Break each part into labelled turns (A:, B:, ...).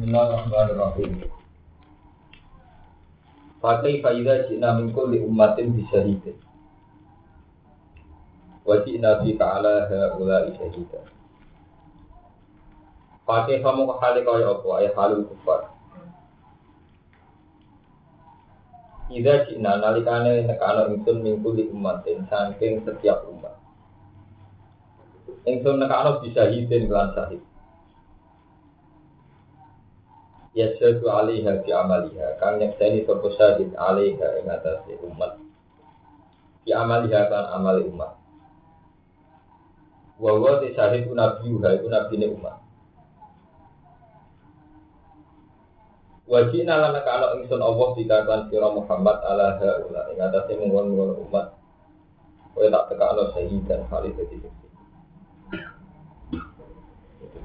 A: Bismillahirrahmanirrahim. Pakai faidah jina min kulli ummatin bisyahidin. Wa jina fi ta'ala ha'ulai syahidah. Pakai kamu ke hali kaya apa? Ayah halul kufar. Ida jina nalikane nekano ingsun min kulli ummatin saking setiap umat. Ingsun nekano bisyahidin kelan syahid. Yasadu alaiha fi amaliha. Kang nyekseni sapa syahid alaiha ing atase umat. Fi amaliha kan amali umat. Wa wa te syahid nabi ha iku nabine umat. Wajib lan kana ingsun Allah dikatakan sira Muhammad ala haula. Ing atase mungkon umat. Kowe tak tekakno syahidan kali dadi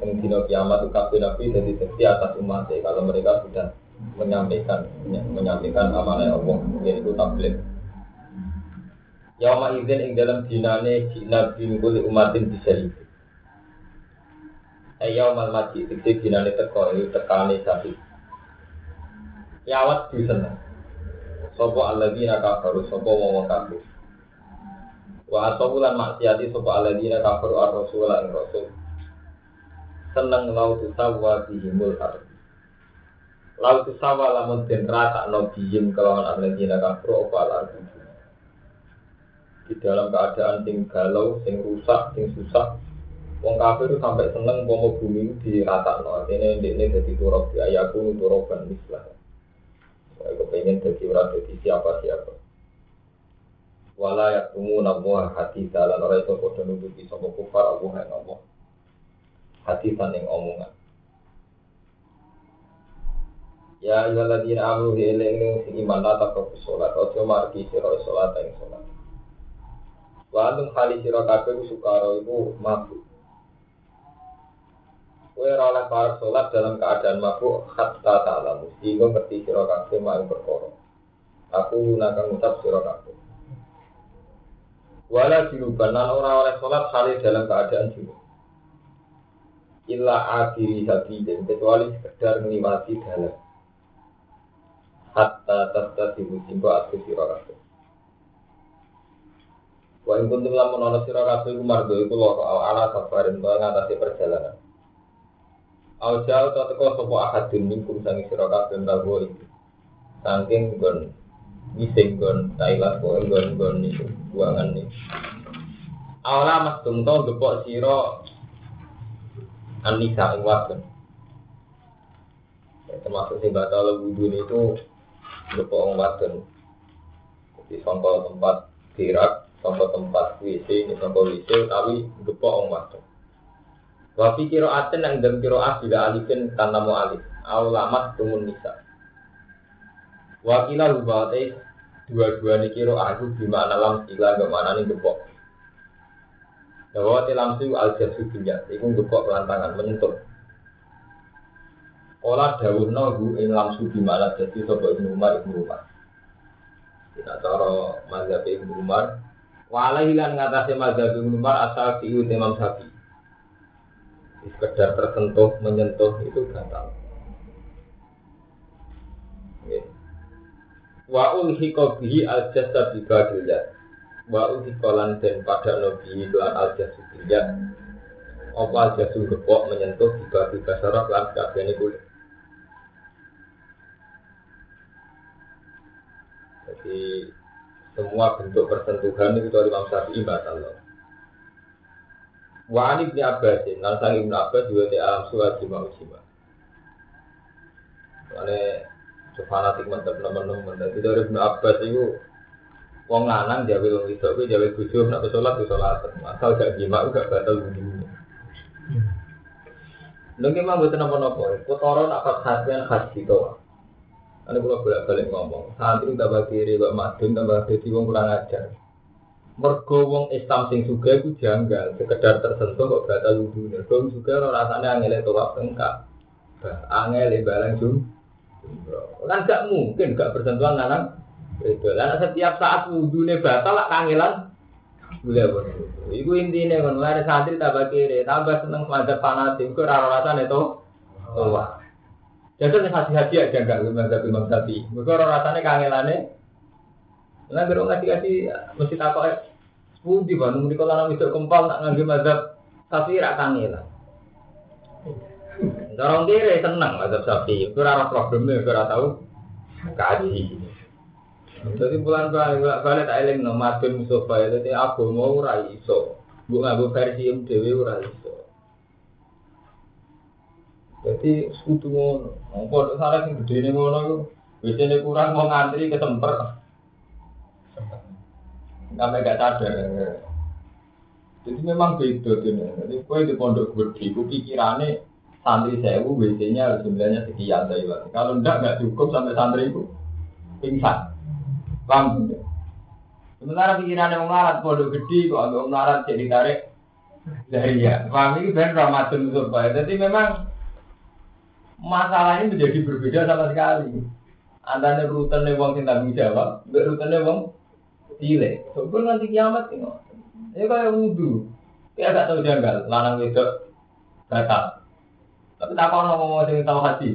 A: yang dino kiamat itu kafir nabi jadi seksi atas umat kalau mereka sudah menyampaikan menyampaikan amanah Allah yaitu tabligh Yauma izin ing dalam dinane jina bingkul umatin bisa itu. Ayau mal maji tikti dinane teko itu tekane sapi. Yawat di sana. Sopo alladzina kafaru sopo wong kafir. Wa asabulan maksiati sopo alladzina kafaru ar-rasul ing rasul seneng lau tusawa bihimul ardi lau tusawa lamun den rata no bihim kelawan arlendina kafro opal ardi di dalam keadaan sing galau, sing rusak, sing susah Wong kafir itu sampai seneng pomo bumi di rata no artinya ini jadi turok di ayaku turokan mislah. Saya kepengen jadi orang jadi siapa siapa wala yaktumu nabuah hati dalan orang itu kode nutupi sama kufar Allah yang Allah hati yang omongan. Ya ayyuhalladzina amanu eling sing iman la taqrabu sholat aja margi sira sholat ing sholat. Wa antum hali sira kabeh sukaro iku mabuk. Kowe ora oleh para sholat dalam keadaan mabuk hatta ta'lamu sehingga ngerti sira kabeh mau perkara. Aku nakang ngucap sira kabeh. Wala junuban lan ora oleh sholat hali dalam keadaan junub illa akhiri dan kecuali sekedar menikmati dalam hatta tasta sibu simbo aku siro kabeh Wa ing kuntum lamun ana sira kabeh iku margo iku loro ala safarin to ngatasi perjalanan. Au jauh to teko sapa ahadun minkum sangi sira kabeh ndawo iki. Saking gon ngising gon Thailand kok gon gon itu buangan nih. Awala mas tungto gepok sira Anisa ing wadon. Ya, termasuk sing batal wudhu itu lupa orang wadon. Jadi sampai tempat tirak, sampai tempat WC, ini sampai WC, tapi lupa orang wadon. Wafi kiro aten yang dalam kiro as juga alifin tanpa mau alif. Aulamat tumun nisa. Wakilah lubate dua-dua nih kiro aku gimana lam sila gimana nih gepok. Bahwa tilam su al jasu dunia, itu ngekok pelantangan menyentuh. Olah dawuh nahu ing lamsu di mana jadi sobat ibnu Umar ibnu Umar. Kita cara mazhab ibnu Umar. Walau hilang ngatasi mazhab ibnu Umar asal fiu imam sapi. Sekedar tersentuh menyentuh itu gatal. Wa ulhiqa bihi al jasa bi wa kolan dan pada nabi lan al jasudiyat apa al jasud gepok menyentuh tiba saraf lan kabehane kulit jadi semua bentuk persentuhan itu dari Imam Syafi'i batal. Wa ani bin Abbas, lan sang Ibnu Abbas juga di alam surat jima ujima. Karena fanatik mantap teman-teman, dari Ibnu Abbas itu Wong lanang jawe wong wedok kuwi jawe bojo nek salat wis salat. Asal gak jima gak batal wudu. Lha memang mboten napa-napa. Kotoro nak pas khasian khas gitu. Ane kula bolak-balik ngomong, santri tambah kiri kok madun tambah dadi wong kurang ajar. Mergo wong Islam sing suga iku janggal, sekedar tersentuh kok batal wudu. Mergo suga ora rasane angel tawaf engkak. Angel barang jum. Kan gak mungkin gak bersentuhan lanang lah setiap saat wudune batal lah kangelan boleh boleh. Iku intinya kan lari santri tambah kiri, tambah seneng pada fanatik, kau rara rasanya itu wah. Jadi haji-haji aja enggak mazhab Imam Syafi'i. Mereka orang rasanya kangelane. Nah, kalau ngasih kasih mesti ya. Budi Bandung di kalau itu kempal nak ngambil mazhab Syafi'i rak kangelan. Orang kiri senang mazhab Syafi'i. Itu itu rara tahu kaji. Jadi bulan bulan bulan balik tak eling no madun musofa itu aku mau rai iso. Bu ngaku versi yang dewi ora iso. Jadi sekutu ngono. Apa salah sing gede ngono iku biasanya kurang mau ngantri ke temper. Sampai gak sadar. Jadi memang beda tuh. Jadi kue di pondok gede, ku pikirannya santri sewu biasanya jumlahnya sekian dari Kalau enggak nggak cukup sampai santri itu pingsan. Paham? Sementara pikirannya mengarat pondok gede kok agak mengarat jadi tarik dari ya. Paham ini ben Ramadan supaya. Jadi memang masalah ini menjadi berbeda sama sekali. Antara rutenya wong sing tanggung jawab, mbek rutenya wong cilik. Sebelum nanti kiamat ini. Ya kayak wudhu. Ya gak tahu janggal, lanang wedok batal. Tapi tak kau ngomong sing tahu hati.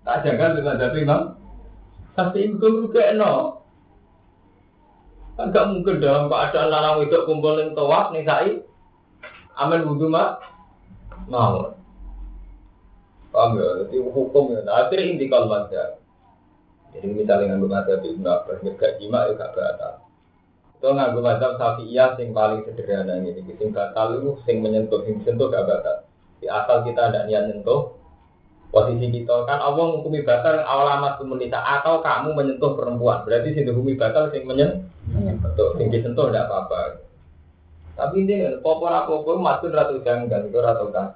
A: Tak janggal dengan tapi bang. Tapi itu juga no. Kan gak mungkin dalam keadaan lanang wedok kumpul ning tawaf ning sai. Amin wudhu mah mau. Paham ya? Jadi hukum ya. Nah, akhirnya inti kalau mazhab. Jadi misalnya nganggo mazhab Ibnu Abbas, gak jima ya gak batal. Itu nganggo mazhab Syafi'iyah yang paling sederhana ini. Sing batal itu sing menyentuh, sing sentuh gak batal. Di asal kita ada niat nyentuh, posisi kita kan Allah menghukumi batal awal komunitas atau kamu menyentuh perempuan. Berarti sing dihukumi batal sing menyentuh, sing disentuh tidak apa-apa. Tapi ini popor apa pun masuk ratu janggal, itu ratu kan.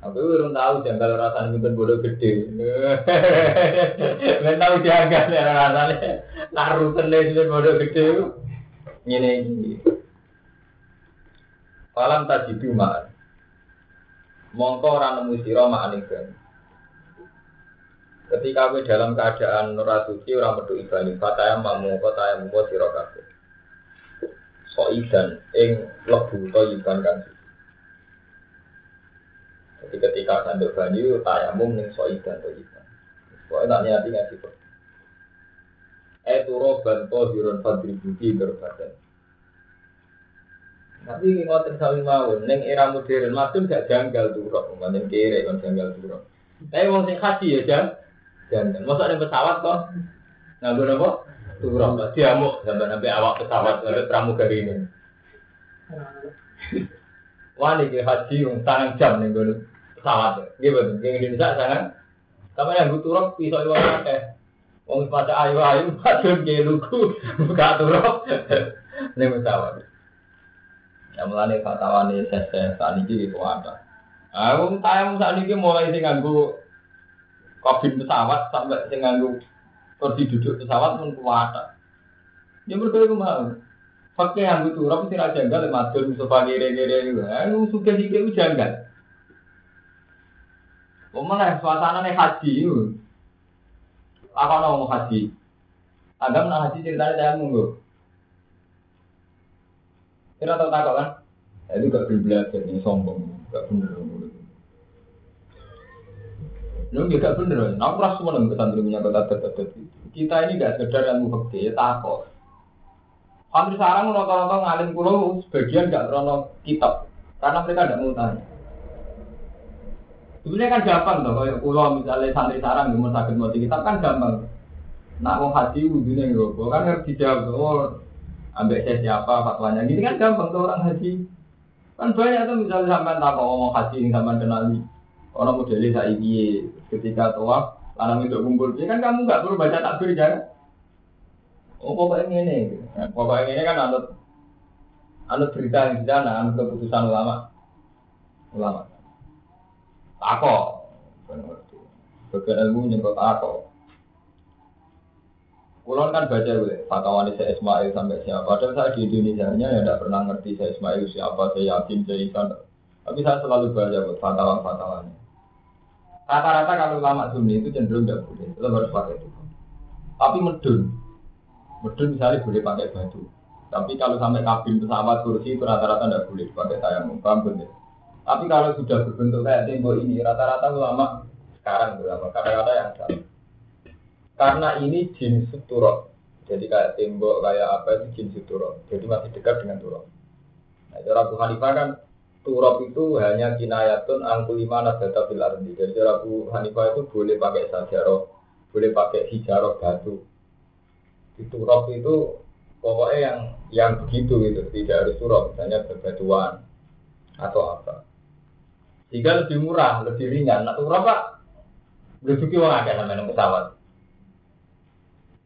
A: Aku belum tahu janggal rasanya mungkin bodoh gede. Belum tahu janggal ya rasanya. Naruh kene itu bodoh gede. Ini ini. Falam tadi cuma. Mongko orang nemu siro ma'anikan. Ketika we dalam keadaan nurasuci orang berdoa ibadah, fataya mamu, fataya mamu siro kabeh. Soidan ing lebu toyiban kan jadi ketika sanduk banyu tayamum ning soidan to ikan. Pokoknya tak niati ngaji kok. Eh turo banto dirun fadri budi berbadan. Tapi ngoten sami mawon ning era modern matun gak janggal turo, mungkin kere kan janggal turo. Tapi wong sing haji ya jan. Janggal. Masa ada pesawat kok? Nganggo napa? Turo. Diamuk sampai sampai awak pesawat sampai pramugari ini. Wah, ini haji yang tangan jam nih gue pesawat. Gitu, di Indonesia sangat. Kamu yang butuh rok pisau itu apa? Wong pada ayu ayu, padahal dia lugu, buka turok. Ini pesawat. Ya mulane fatwane saat ini itu ada. Aku tayang saat ini mulai sing nganggo kabin pesawat sampai sing nganggo kursi duduk pesawat pun kuat. Ya mereka itu mau. Pakai yang sih raja enggak lemah tuh musuh gere-gere itu. Aku suka sih itu janggal. Mana suasana nih haji itu. Apa mau haji? Agam nak haji ceritanya saya munggu. Kira tahu tak kan? Ya, itu gak belajar ini sombong, gak bener. Lu gak bener, aku rasa semua dengan pesantren punya kota terdekat Kita ini gak sekedar yang fakir, ya takut. Hampir sekarang rata-rata ngalim pulau sebagian gak krono kitab, karena mereka tidak mau tanya. Sebenarnya kan gampang toh, kalau pulau misalnya santri sarang mau sakit mau kitab kan gampang. Nak mau haji wudhunya nggak kan harus dijawab, oh ambek saya siapa fatwanya, gini kan gampang tuh orang haji. Kan banyak tuh misalnya sampai tak mau ngomong haji yang sampai kenali. Orang modelnya saya ini ketika tua, lanang itu kumpul, ya kan kamu nggak perlu baca takbir jangan. Oh pokoknya ini, nah, pokoknya ini kan anut anut berita yang di sana, anut keputusan ulama, ulama. Tako, bagian ilmu yang kau tako. Kulon kan baca gue, fatwa saya Ismail sampai siapa. Padahal saya di Indonesia nya ya tidak pernah ngerti saya Ismail siapa, saya yakin, saya Isan. Tapi saya selalu baca buat fatwa-fatwanya. Rata-rata kalau lama sunni itu cenderung tidak boleh, itu harus pakai itu. Tapi medun, medun misalnya boleh pakai batu. Tapi kalau sampai kabin pesawat kursi itu rata-rata tidak boleh pakai tayamum, paham betul? Tapi kalau sudah berbentuk kayak tembok ini, rata-rata ulama sekarang ulama kata-kata yang salah. Karena ini jenis turok. Jadi kayak tembok, kayak apa itu jenis turok. Jadi masih dekat dengan turok. Nah, cara Abu Hanifah kan turok itu hanya kinayatun angkulima nadata fil ardi. Jadi cara Abu Hanifah itu boleh pakai sajaroh, boleh pakai hijaroh batu. Di turok itu pokoknya yang yang begitu gitu, tidak harus turok, misalnya bebatuan atau apa. Jika lebih murah, lebih ringan. Nah, turap pak, rezeki orang agak namanya pesawat.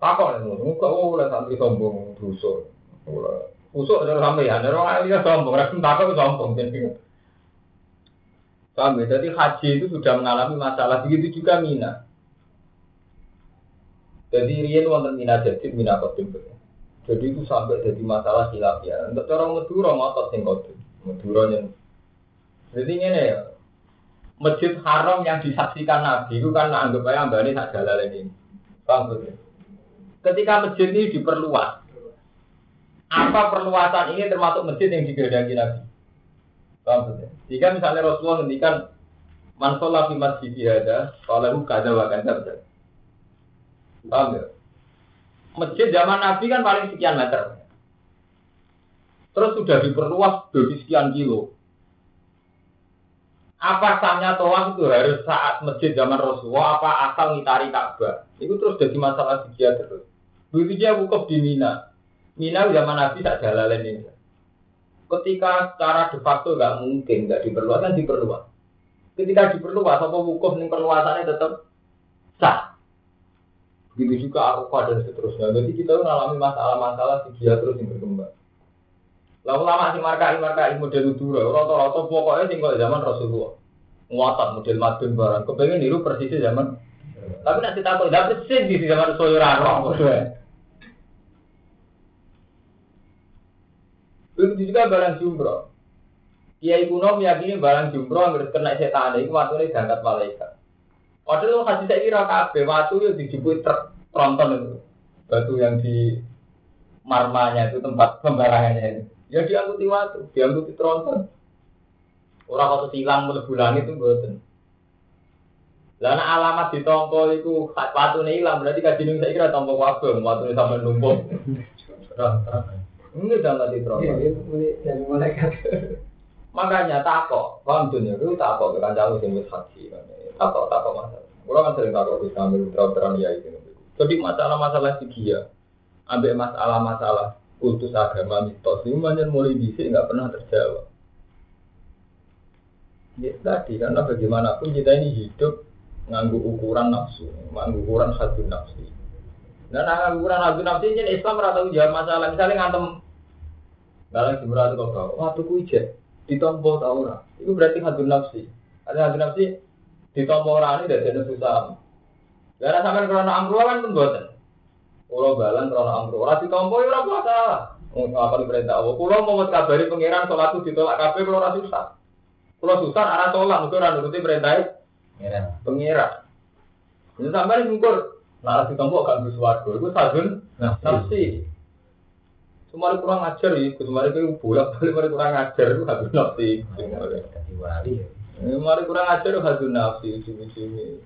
A: Takut nih, muka lah santri sombong dusun. Usuk dari sampai ya, dari orang ini sombong, rakyat takut sombong. Paham ya? Jadi haji itu sudah mengalami masalah begitu juga Mina. Jadi Rian wonten Mina jadi Mina kodim. Jadi itu sampai jadi masalah silap ya. Untuk orang Madura ngotot sing. Madura yang jadi ini ya, Masjid Haram yang disaksikan Nabi itu kan anggap aja mbak ini tak jalan ini. Paham betul? Ketika masjid ini diperluas, apa perluasan ini termasuk masjid yang digedaki Nabi? Paham? Jika misalnya Rasulullah ngendikan man sholat fi masjid ada, kalau kada wa kada Paham ya? Masjid zaman Nabi kan paling sekian meter. Terus sudah diperluas dari sekian kilo. Apa sahnya toa itu harus saat masjid zaman Rasulullah apa asal ngitari Ka'bah? Itu terus jadi masalah dia terus. Begitu dia wukuf di Mina. Mina zaman Nabi tak jalan ini. Ketika secara de facto nggak mungkin nggak diperluas kan diperluas. Ketika diperluas apa wukuf nih perluasannya tetap sah. Begitu juga Arafah dan seterusnya. Jadi kita mengalami masalah-masalah dia terus yang berkembang. Lalu lama si markai markai model dulu, roto-roto pokoknya tinggal zaman Rasulullah. Muatat model madun barang. Kepengen niru persis zaman. Tapi nanti takut, tidak persis di zaman Rasulullah. Begitu juga barang jumroh. Kiai kuno meyakini barang jumroh yang kena setan itu waktu ini diangkat malaikat. Padahal kasih saya kira kabe waktu itu dijemput truk tronton itu batu yang di marmanya itu tempat pembarangannya itu. Ya diangkuti waktu, diangkuti tronton. Orang waktu silang mlebu langit itu boten. Lah alamat di tompo itu nih hilang berarti kajian saya kira tompo waktu nih sampai numpuk. Ini jangan di tronton. Makanya takok, paham dunia itu takok kan jauh sing wis haji kan. Takok takok masalah. Kalau kan sering takok di sambil terang ya itu. Jadi masalah-masalah dia, ambil masalah-masalah kultus agama mitos ini banyak mulai bisa nggak pernah terjawab. Ya tadi karena bagaimanapun kita ini hidup nganggu ukuran nafsu, nganggu ukuran hati nafsi. Dan nganggu ukuran hati nafsi ini Islam rata jawab masalah. Misalnya ngantem dalam jumlah itu kau waktu ku ijek ditompo tau ora. Itu berarti hati nafsi. Ada hati nafsi ditompo orang ini dari susah. Karena sampai karena amruah kan pembuatan. Kulo balan krono amru. Ora ditampa ya ora puasa. Apa perintah Allah. Kulo mau kabari pangeran salat ditolak kabeh kulo ora susah. Kulo susah arah tolak mesti ora nuruti perintah pangeran. Pangeran. Ini sampai ngukur Nah, ditampa gak bisa warga, itu sajun nafsi. Cuma kurang ajar ya, kemarin itu bolak balik mari kurang ajar itu habis nafsi. Mari kurang ajar itu habis nafsi, ujung-ujungnya.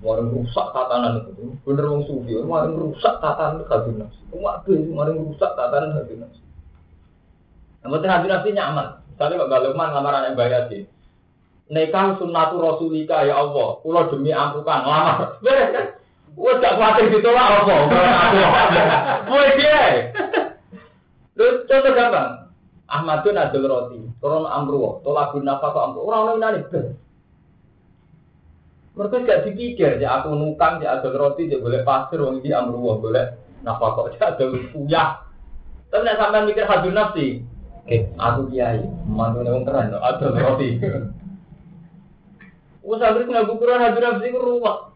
A: Kemarin rusak tatanan itu, bener wong sufi. Kemarin rusak tatanan hati nafsu. Waduh, kemarin rusak tatanan hati nafsu. Namun hati nafsu nyaman. Misalnya Mbak Lukman lamaran yang bayar sih. Nekah sunnatu rasulika ya Allah. Kulo demi ampukan lamar. Beres kan? Wes gak kuatir ditolak apa? Kowe piye? Terus contoh gampang. Ahmadun adul roti, turun amruwa, tolak guna apa kok amruwa. Orang lain nani mereka gak dipikir, ya aku nukang, ya ada roti, ya boleh pasir, wong ini amruwah, boleh nafkah kok, ya ada uyah. Tapi nek sampean mikir hadun nafsi, oke, aku kiai, mantu wong keren, ada roti. Wes anggere nggak ukuran hadun nafsi ku ruwet.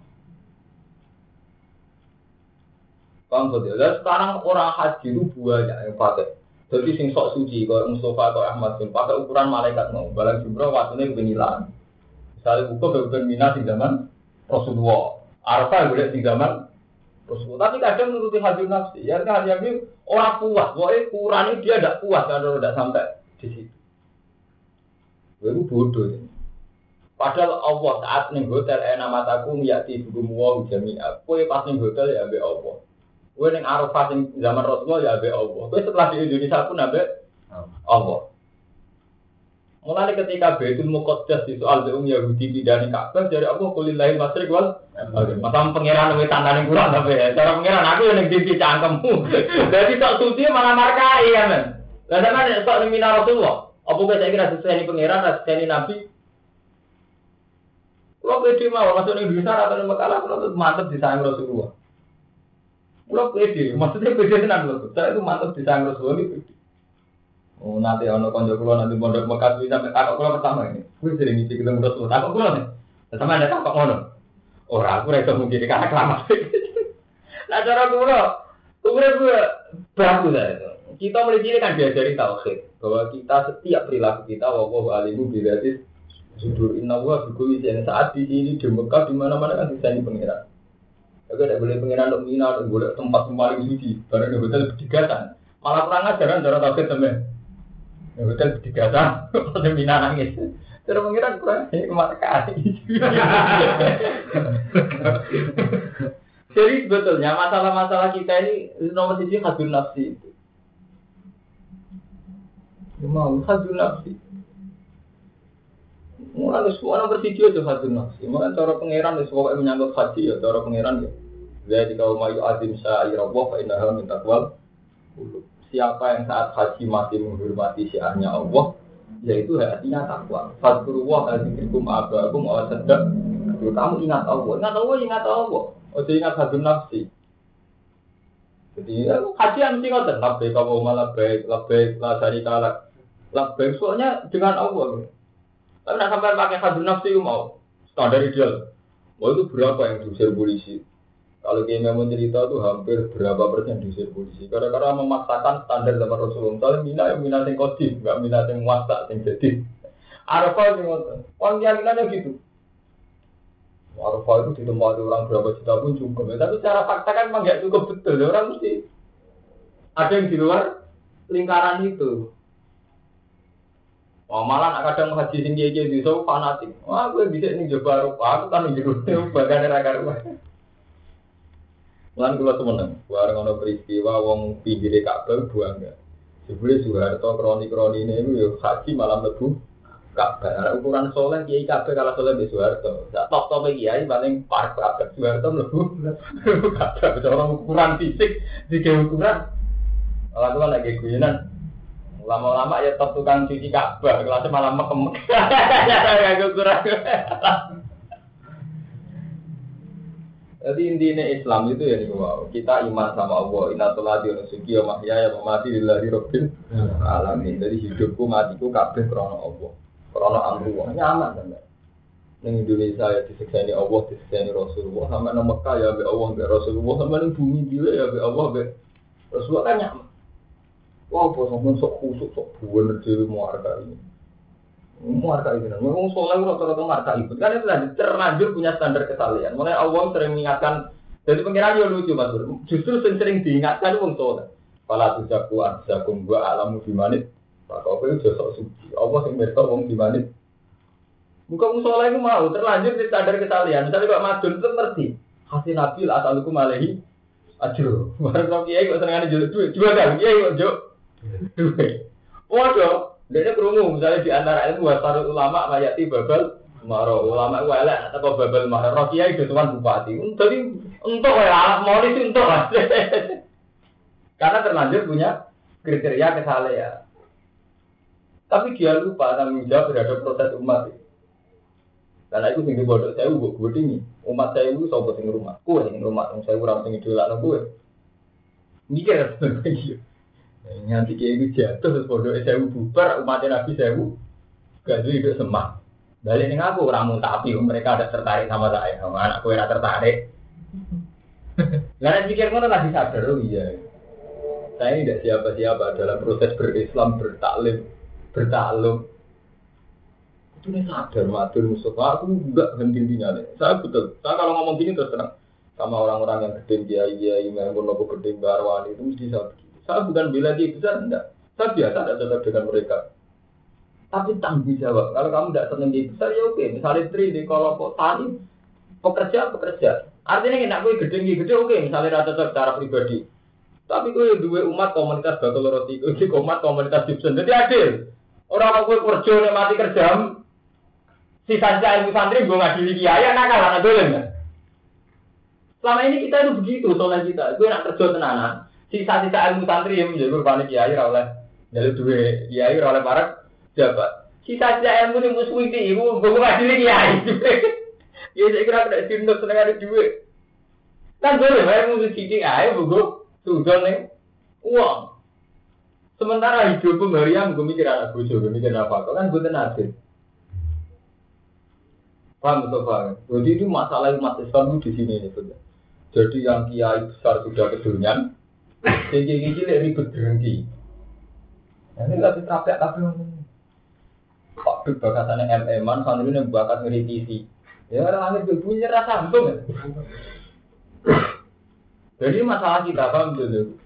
A: Paham betul. Dan sekarang orang haji itu banyak yang pakai. Jadi sing sok suci, kalau Mustafa atau Ahmad bin pakai ukuran malaikat mau, balang jumroh waktunya kebenyilan. Misalnya buku beban minat di zaman Rasulullah. Arafah boleh di zaman Rasulullah. Tapi kadang menuruti hasil nafsi. Ya kan yang ini orang puas. Pokoknya kurangnya dia tidak puas kalau tidak sampai di situ. Gue bodoh. Ya. Padahal Allah saat nih hotel enak mataku miyati buku muwa jami'a. Kue pas nih hotel ya be Allah. Kue neng Arafah zaman Rasulullah ya be Allah. Kue setelah di Indonesia pun abe Allah. Mulai ketika Baitul Muqaddas di soal Zeum Yahudi tidak nih Ka'bah dari Allah kulillahi masrik wal Masa pangeran wis tandane kurang tapi ya. Cara pangeran aku yang di cangkemmu. Jadi tak suci malah markai ya men. Lah sampean sok ning Rasulullah. Apa saya kira sesuai ini pangeran, sesuai ini nabi, kalau pede mau masuk bisa atau makalah kalau mantep di sayang Rasulullah. Kalau pede, maksudnya pede tenang loh. Saya itu mantep di Rasulullah ini pede. Oh nanti ono konco kulo nanti pondok Mekah bisa sampai kakak kulo pertama ini. Gue sering ngisi ketemu Rasulullah. Kakak kulo nih. Sama ada kakak ngono. Orang aku rasa mungkin di kakak lama. Nah cara kulo, kulo gue bagus itu. Kita mulai sini kan diajari tauhid bahwa kita setiap perilaku kita wawahu alimu bilatis Sudur inna wa bikuli saat di sini di Mekah di mana mana kan bisa ini pengiran. Tapi tidak boleh pengiran untuk mina, tidak boleh tempat yang paling. Barang di hotel berdigatan. Malah kurang ajaran cara tahu temen. Di hotel berdigatan, pada mina nangis. Cara pengiran kurang ini kali. Jadi sebetulnya masalah-masalah kita ini nomor sisi hadun nafsi itu. Mau hadun nafsi. Mulai semua nomor video itu haji nafsi. Mulai cara pangeran itu pokoknya menyangkut haji ya cara pangeran ya. Jadi kalau mayu azim syairallah fa innaha min taqwal Siapa yang saat haji masih menghormati syiarnya Allah, yaitu hatinya takwa. Fadkurullah azikrikum abakum awa sedek. Kamu ingat Allah, ingat Allah, ingat Allah. Oh, ingat haji nafsi. Jadi ya, haji yang mesti ngoten, labbaik kamu malah baik, labbaik la syarika lak. Labbaik soalnya dengan Allah. Tapi nak sampai pakai hadun nafsi mau standar ideal. Mau itu berapa yang diusir polisi? Kalau kita mau cerita itu hampir berapa persen diusir polisi? Karena-karena memaksakan standar zaman Rasulullah. Misalnya mina yang mina yang kodim, nggak mina yang muasa yang jadi. Arafah yang orang keyakinannya gitu. Arafah itu ditempati orang berapa juta pun cukup. Tapi secara fakta kan memang nggak cukup betul. Orang mesti ada yang di luar lingkaran itu. Oh, malah nak kadang haji sing kiye di so fanatik. Wah, gue bisa ini coba rupa, aku kan jero bagian ra karo. Lan kula semeneng, bareng ana peristiwa wong pinggire Ka'bah buangga. Jebule Soeharto kroni-kroni ini itu yo haji malam lebu. Ada ukuran soleh kiai Ka'bah kalau soleh di Soeharto. Sak top top kiai paling par Ka'bah Soeharto lebu Ka'bah. Orang ukuran fisik di ukuran. Kalau tuh lagi guyonan, Lama-lama ya tetap tukang cuci Ka'bah, kelasnya malah mekem. Ya kurang. Jadi intinya Islam itu ya nih wow. kita iman sama Allah. Inna toladi wa nusuki wa mahya ya mati lillahi rabbil alamin. Jadi hidupku matiku kabeh krana Allah. Krana amru nyaman kan. Neng Indonesia ya disiksa ini Allah, disiksa ini Rasulullah. Sama nang Mekah ya be Allah, be Rasulullah. Sama nang bumi gila ya be Allah, be Rasulullah kan nyaman. Wah, bos ngomong sok khusuk, sok buan dewi muarga ini. Muarga ini, ngomong soleh rata-rata marka ikut. Kan itu tadi terlanjur punya standar kesalahan. Mulai Allah sering mengingatkan. Jadi pengiran ya lucu mas Justru sering, sering diingatkan wong soleh. Kalau tujaku arjakum gua alamu dimanit. Maka apa itu sok suci. Allah yang mereka wong dimanit. Bukan wong soleh itu mau terlanjur di standar kesalahan. Misalnya Pak Madun itu ngerti. Hasil nabil asalukum alaihi Aduh, baru kau kiai kok senengane jual duit, jual kan kiai kok Waduh, dia kerungu misalnya di antara ilmu wasarul ulama mayati babal maro ulama elek atau babal maro rokia itu tuan bupati. Jadi untuk ya mau itu untuk Karena terlanjur punya kriteria kesalehan. Tapi dia lupa tanggung jawab terhadap proses umat. Karena itu tinggi bodoh saya gue gue tinggi. Umat saya itu sobat sing rumah. Kue sing rumah, saya kurang tinggi dulu anak gue. Mikir Nganti kayak itu jatuh terus bodoh saya bubar umatnya nabi saya gak hidup semak. Balik nih aku ramu tapi mereka ada tertarik sama saya sama anakku yang tertarik. Karena pikir ngono lagi sadar oh iya. Saya ini tidak siapa-siapa dalam proses berislam, bertaklim, bertaklum. Itu nih sadar matur musuh aku enggak henti-hentinya nih. Saya betul. Saya kalau ngomong gini terus terang sama orang-orang yang gede kiai kiai yang pun gede barwani itu mesti saya Saya bukan bela dia besar, enggak. Saya biasa ada tetap dengan mereka. Tapi tanggung jawab. Kalau kamu tidak seneng di besar ya oke. Misalnya tri di kelompok tani, pekerja pekerja. Artinya enak gue gede gede oke. Misalnya rata secara pribadi. Tapi gue dua umat komunitas bakal roti, gue umat komunitas Gibson. Jadi adil. Orang gue kerja nih mati kerja. Sisa sisa ilmu santri gue ngadili kiai, nakal anak dolen. Selama ini kita itu begitu soalnya kita. Gue nak kerja tenanan. Sisa-sisa ilmu santri yang menjadi panik kiai oleh jadi dua kiai oleh para jabat. Sisa-sisa ilmu yang musuh itu, ibu gue ngadili kiai. Ya saya kira tidak sinut seneng ada duit. Kan boleh, ilmu sidik aja, bu sudah nih uang. Sementara hidup Maryam gue mikir anak bojo, gue mikir apa? Kau kan gue adil. Paham paham? Jadi itu masalah umat Islam di sini nih sudah. Jadi yang kiai besar sudah kedunian, jadi cilik ribet berhenti. Ini nggak bisa tapi tapi Pak Bib bakatannya MM-an, santri ini bakat ngeritisi. Ya orang langit punya rasa antum ya. Jadi masalah kita paham dulu.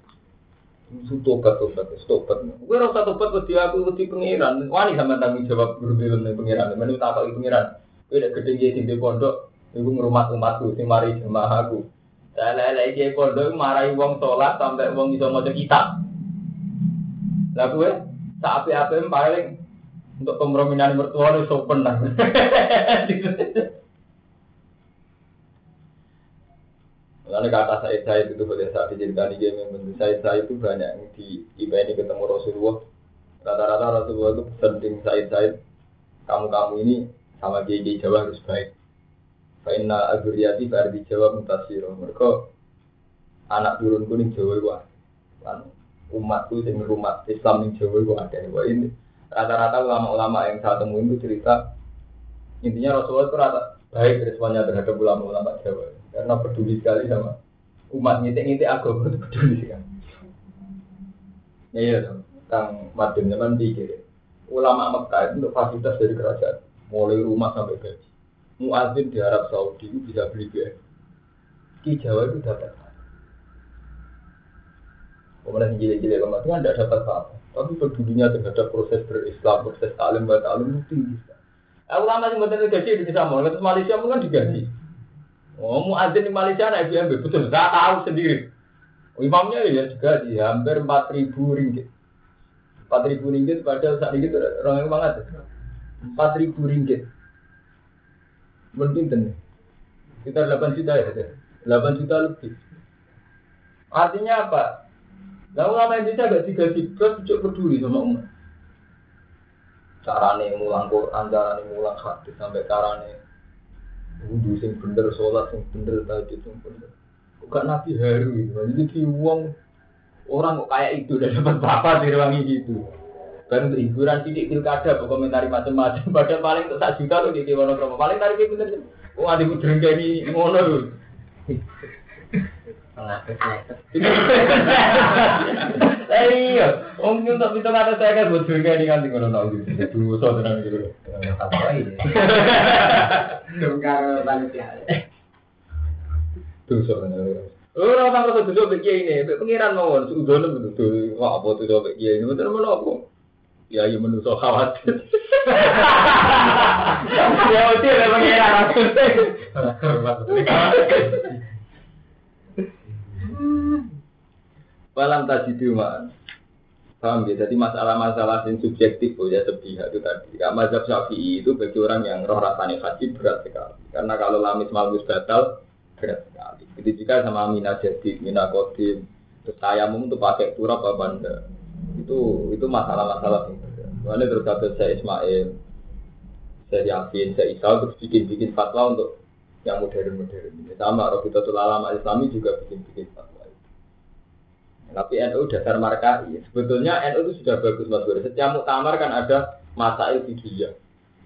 A: Tobat, tobat, tobat. Gue rasa tobat wedi aku wedi pengiran. Wani sama tanggung jawab guru nih pengiran. Menu tak pengiran. Gue udah gede jadi di pondok. Ibu ngerumat umatku, si mari jemaah aku. Saya lele di pondok marahi wong sholat sampai wong bisa mau kitab. Lah gue saat apa paling untuk pemrominan mertua itu sopan lah. Karena kata Said Said itu boleh saat diceritakan di game yang Said Said itu banyak yang di ini ketemu Rasulullah. Rata-rata Rasulullah itu penting Said Said kamu-kamu ini sama GG Jawa harus baik. Fainna aguriati di Jawa mutasiro. Mereka anak turun kuning Jawa kan umatku sing umat Islam ning Jawa itu ada. Ini rata-rata ulama-ulama yang saya temuin itu cerita intinya Rasulullah itu rata baik responnya terhadap ulama-ulama Jawa karena peduli sekali sama umat ngitik-ngitik agama itu peduli sekali. Ya iya dong, Kang Madin zaman pikir ulama Mekah itu untuk fasilitas dari kerajaan, mulai rumah sampai gaji. Muadzin di Arab Saudi itu bisa beli BM. Ki Jawa itu dapat Kemudian gila-gila kemarin kan tidak dapat apa, tapi pedulinya terhadap proses berislam, proses talim, talim itu tinggi. Aku lama sih buatan gaji di sana, terus Malaysia kan digaji. Oh, muadzin di Malaysia naik BMB, betul, saya tahu sendiri. Imamnya ya juga di hampir empat ribu ringgit. Empat ribu ringgit padahal saat itu orang yang banget. Empat ribu ringgit. Nih. Kita delapan juta ya, delapan juta lebih. Artinya apa? Lalu lama Indonesia gak digaji, terus cukup peduli sama umat carane mulang Quran, carane mulang hadis sampai carane wudhu sing bener, sholat sing bener, tadi sing bener. Kok Nabi haru gitu. Jadi di uang orang kok kayak itu udah dapat berapa direwangi gitu. Dan untuk hiburan sidik pilkada, komentari macam-macam. Padahal paling untuk sak juta loh di Kiwono Kromo. Paling tarik bener. Oh, ada gue ini ngono loh. Iya, om untuk itu kata saya kan buat juga ini kan tinggal tahu gitu. Dulu so tenang gitu. Dongkar panitia. Tuh so tenang. Ora orang rasa dulu begini ini, pengiran mau sudah nih betul. Wah apa tuh ini, betul mana apa? Ya iya menusuk khawatir. Ya udah pengiran. Walam tadi man. Paham ya? Jadi masalah-masalah yang subjektif oh ya sepihak itu tadi. Ya, mazhab syafi'i itu bagi orang yang roh rasanya haji berat sekali. Karena kalau lamis malus batal berat sekali. Jadi jika sama mina jadi mina kodim, terus saya untuk pakai turap apa enggak? Itu itu masalah-masalah. Mana terus kata saya Ismail, saya Yakin, saya Isa terus bikin-bikin fatwa untuk yang modern-modern. Sama Robiqatul Alam Islami juga bikin-bikin fatwa. Tapi NU dasar markai. Sebetulnya NU itu sudah bagus mas Bro. Setiap muktamar kan ada masa dia.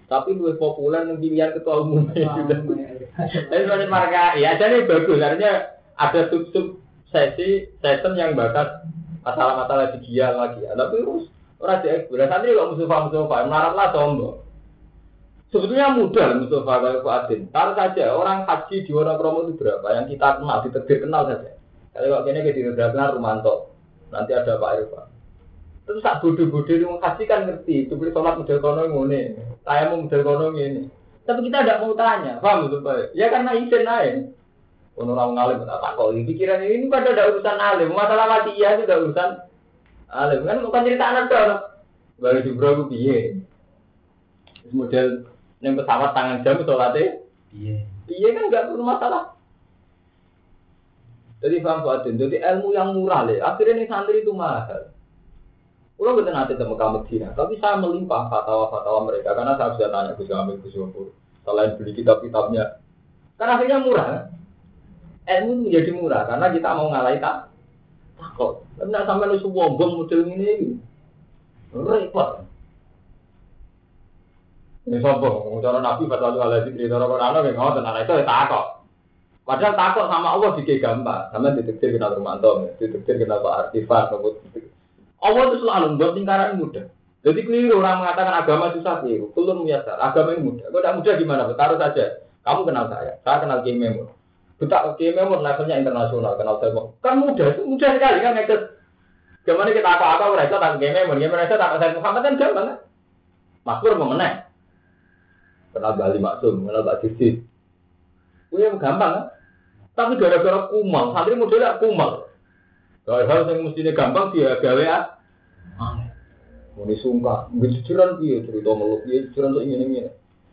A: Tapi lebih populer yang pilihan ketua umum sudah. Tapi sebenarnya markai. Ya jadi bagus. Artinya ada sub-sub sesi session yang bakat masalah-masalah dia lagi. Tapi terus orang di ekspor. Santri kok Mustafa Mustafa melarat lah sombong. Sebetulnya mudah Mustafa kalau Fuadin. Taruh saja orang haji di Wonokromo itu berapa? Yang kita kenal, diterbit kenal saja. Kalau kok ini kita udah kenal Rumanto, nanti ada Pak Irfan. Terus tak bodoh-bodoh di haji kan ngerti, itu beli sholat model kono ngene, saya mau model kono ini. Tapi kita tidak mau tanya, paham Pak? Ya karena izin aja. Orang ngalim tak takut, pikiran ini pada ada urusan alim, masalah mati iya itu ada urusan alim kan bukan cerita anak dong. Baru di bro piye? Model yang pesawat tangan jam sholatnya, iya, iya kan nggak perlu masalah. Jadi paham Pak Jadi ilmu yang murah le, akhirnya nih santri itu mahal. Kalau betul nanti temu kamu Medina, tapi saya melimpah fatwa-fatwa mereka karena saya sudah tanya ke Jamil ke Selain beli kitab-kitabnya, karena akhirnya murah. Ilmu menjadi murah karena kita mau ngalahin tak takut. Tidak sampai lu bom model ini, repot. Ini sombong, cara Nabi fatwa lu ala zikri, cara Quran yang ngomong tentang itu ya takut. Padahal takut sama Allah dikit gampang, sama detektif kita Romanto, detektif kita Pak Artifan, Allah itu selalu membuat lingkaran mudah. Jadi keliru orang mengatakan agama susah keliru. Kulun biasa, agama yang mudah. Kalau tidak mudah gimana? Taruh saja. Kamu kenal saya, saya kenal Kim Memon. Betak Kim Memon levelnya internasional, kenal saya. Kan mudah, itu mudah sekali kan itu. Gimana kita apa-apa mereka tak Kim Memon, Kim mereka tak saya Muhammad kan gampang kan? Makmur mengenai. Kenal Bali Maksum, kenal Pak Sisi. Itu gampang kan? Tapi gara-gara kumal, santri modelnya kumal. Hal-hal yang mestinya gampang dia gawe ya. Mau mungkin jujuran dia cerita meluk dia jujuran untuk ini ini.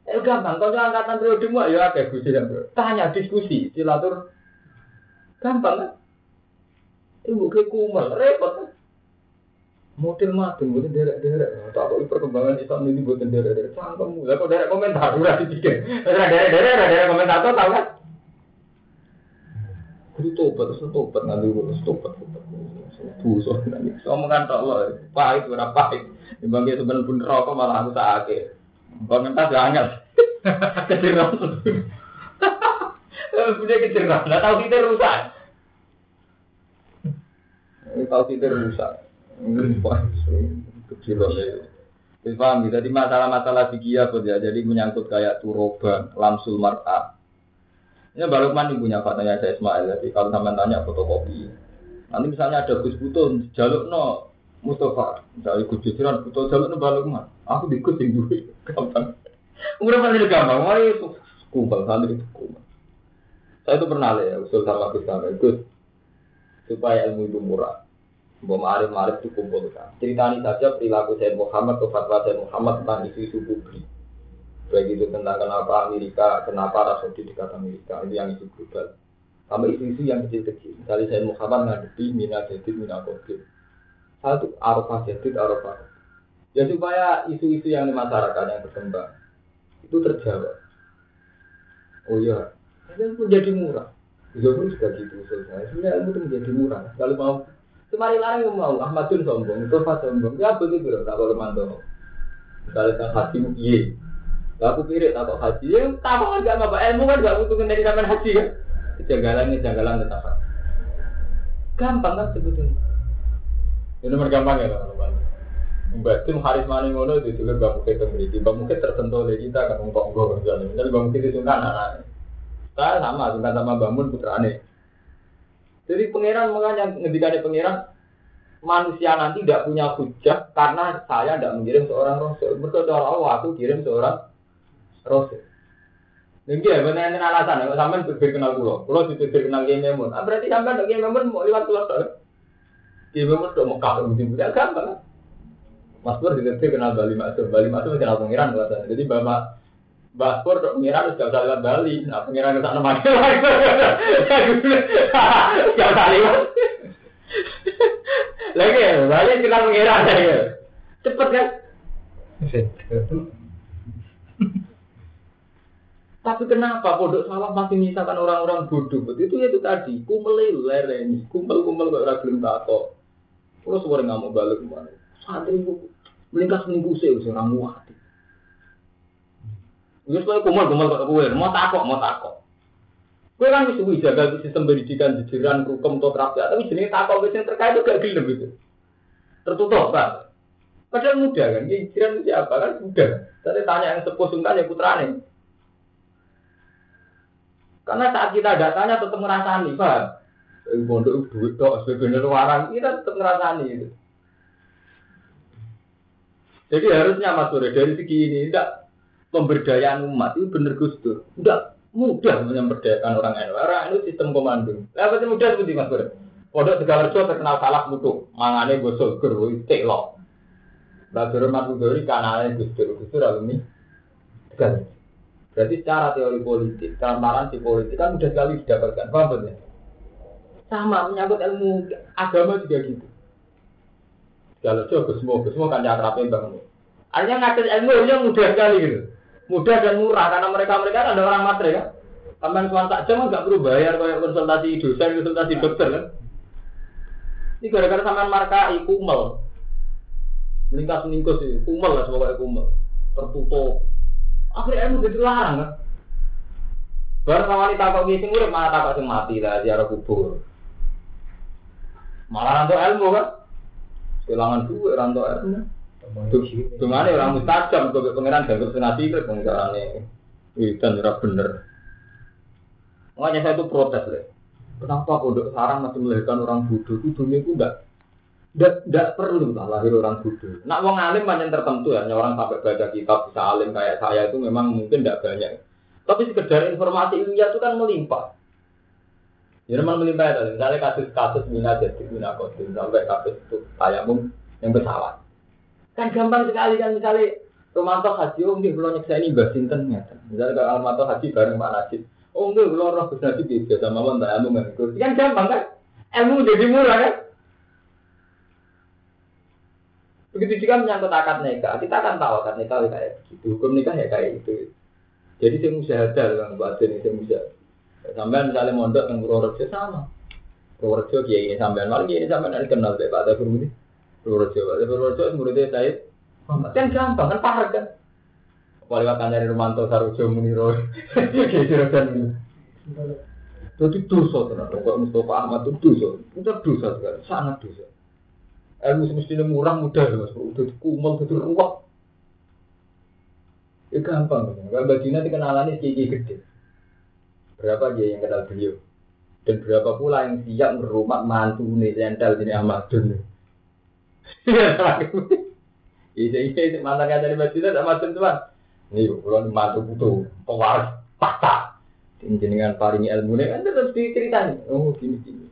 A: Eh gampang, kalau angkatan periode mu ya ada gus yang tanya diskusi silatur gampang kan? Ibu ke kumal repot kan? Model mati, bukan derek-derek. Tak kok perkembangan Islam ini bukan derek-derek. Cangkemmu, lah kok derek komentar udah dipikir. Derek-derek, derek komentator tahu kan? Jadi tobat, terus tobat nanti terus tobat, tobat. Dosa nangis. Omongan tok lo, pahit ora pahit. Timbang dia sebenarnya pun rokok malah aku sakit. Bangun tas angel. Keceram. Punya keceram. Nggak tahu kita rusak. Ini tahu kita rusak. Kecil loh. Paham Jadi masalah-masalah fikih ya? Jadi menyangkut kayak turoban, lamsul mar'a. Ini baru Lukman punya fatanya saya Ismail. Jadi kalau sama tanya fotokopi, Nanti misalnya ada Gus Butuh, jaluk no Mustafa, misalnya Gus Jujuran, Butuh jaluk no balik. Aku ikut yang duit, gampang. Umur paling gampang, mari kumpul santri itu kumpul. Saya itu pernah ya, usul sama Gus Gus, supaya ilmu itu murah. Mbak Marif Marif itu kan. Ceritani saja perilaku saya Muhammad atau saya Muhammad tentang isu-isu publik. Baik itu tentang kenapa Amerika, kenapa Rasudi dekat Amerika, ini yang isu global. Sama isu-isu yang kecil-kecil. Misalnya saya Muhammad ngadepi mina jadid, mina kodir. Satu, arafah jadid, arafah. Ya supaya isu-isu yang di masyarakat yang berkembang itu terjawab. Oh iya, ini menjadi murah. Zohor juga gitu selesai. Ilmu itu menjadi murah. Kalau mau Semari larang mau Ahmadun sombong, Mustafa sombong, ya begitu loh. Tak kalau mantau. Misalnya tentang haji, iya. Aku kira tak haji, ya tak apa nggak apa ilmu kan nggak butuh dari zaman haji kan. Kejanggalan kejanggalan tetap. Gampang kan sebetulnya. Ini nomor gampang ya teman-teman. Mbak Tim Haris Mani ngono itu juga Mbak Mukit memiliki. Mbak Mukit tertentu oleh kita kan ngomong gue misalnya. Misalnya Mbak Mukit itu kan anak Saya sama, suka sama Mbak Mun putrane. Jadi pangeran makanya ngendikane pangeran manusia nanti tidak punya hujah karena saya tidak mengirim seorang rasul. Mereka Allah aku kirim seorang rasul. Ini ya, benar alasan. Sampai berbeda kenal pulau, pulau itu berbeda kenal game memon. Ah, berarti sampai untuk game memon mau lewat pulau Game memon tuh mau kau begitu, tidak gampang. Mas Pur dikerti kenal Bali Masuk, Bali Masuk kenal pengiran bahasa. Jadi bapak Mas Pur tuh pengiran sudah bisa lewat Bali. Nah pengiran ke sana lagi. Gak usah lewat. Lagi, Bali kenal pengiran lagi. Cepet kan? Tapi kenapa pondok salah masih misalkan orang-orang bodoh? Itu ya itu tadi, kumel lereni, kumel-kumel kok ora gelem takok. Suware nggak mau balik ke mana. Santri itu melingkas minggu sih orang muat. Wis kowe kumel-kumel kok kowe, mau takok, mau takok. Kowe kan suwi jaga sistem pendidikan jajaran hukum atau terapi, tapi jenenge takok wis terkait itu gak gelem gitu. Tertutup, Pak. Padahal mudah kan, jiran siapa kan mudah. Tadi tanya yang sepuh sungkan ya putrane. Karena saat kita datanya tetap ngerasani, Pak. Pondok duit sebenarnya warang kita tetap ngerasani itu. Jadi harusnya Mas Bro dari segi ini tidak pemberdayaan umat itu benar Gus Dur. Tidak mudah memberdayakan orang NU. Orang NU sistem komando. Lah betul mudah seperti Mas Bro. Pondok Tegal terkenal salah mutu, mangane gosok gerwo tek lo. Lah Mas Bro kanane Gus Dur, Gus Dur alumni. Berarti secara teori politik, transparansi politik kan mudah sekali didapatkan. Paham betul? Sama menyangkut ilmu agama juga gitu. Kalau coba semua, semua kan akrabnya bangun. Artinya ngajar ilmu ini mudah sekali gitu. Mudah dan murah karena mereka mereka kan ada orang matre kan. Sampai cuma tak jam nggak perlu bayar kayak konsultasi dosen, konsultasi dokter kan. Ini gara-gara sampean marka kumel. Meningkas meningkus sih, kumel lah sebagai kumel. Tertutup. Akhirnya ilmu jadi larang kan. Baru wanita kok ngisi urip malah takut mati lah ziarah kubur. Malah nanti ilmu kan. Kehilangan duit ranto ilmu. Cuma ini orang mustajab, gue pengiran gak bersenasi ke pengirannya. Itu tidak bener. Makanya saya itu protes deh. Kenapa pondok sarang masih melahirkan orang bodoh? Itu dunia itu enggak tidak perlu lah lahir orang bodoh. Nak wong alim banyak tertentu ya, orang sampai baca kitab bisa alim kayak saya itu memang mungkin tidak banyak. Tapi sekedar informasi ilmiah itu kan melimpah. Ya memang melimpah ya, misalnya kasus-kasus mina jadi mina kodim sampai kasus itu tayamum yang pesawat. Kan gampang sekali kan misalnya Romanto Haji, oh nggih kula nyeksa ini Mbah Sinten. Misalnya kalau Romanto Haji bareng Pak Najib. Oh nggih kula roh Gus Najib biasa mawon tak. Kan gampang kan? Ilmu jadi murah kan? Begitu juga menyangkut akad nikah, kita akan tahu akad nikah kayak begitu, hukum nikah ya kayak itu. Jadi saya musyahadah kan batin itu musyahadah. Sampai misalnya mondok yang Purworejo sama. Purworejo kiai ini sampai malah kiai ini sampai nanti kenal deh Pak Tafur ini. Purworejo, Pak Purworejo muridnya saya. Kan gampang kan parah kan. Wali wakan dari Romanto Sarujo Muniro. Kiai Juragan ini. Jadi dosa tenan. Kok Mustafa Ahmad itu dosa. Itu dosa sekali, sangat dosa. Ilmu semestinya murah mudah ya mas, udah kumel, udah ruwet. Ya gampang, kalau Mbak kenalan ini kiki gede. Berapa dia yang kenal beliau? Dan berapa pula yang siap merumah mantu nih jentel ini Ahmadun. Iya, iya, mantan kata di Mbak Dina sama tuan. Nih, kalau mantu butuh pewaris fakta. Jenengan paringi ilmu ini kan terus diceritain. Oh, gini gini.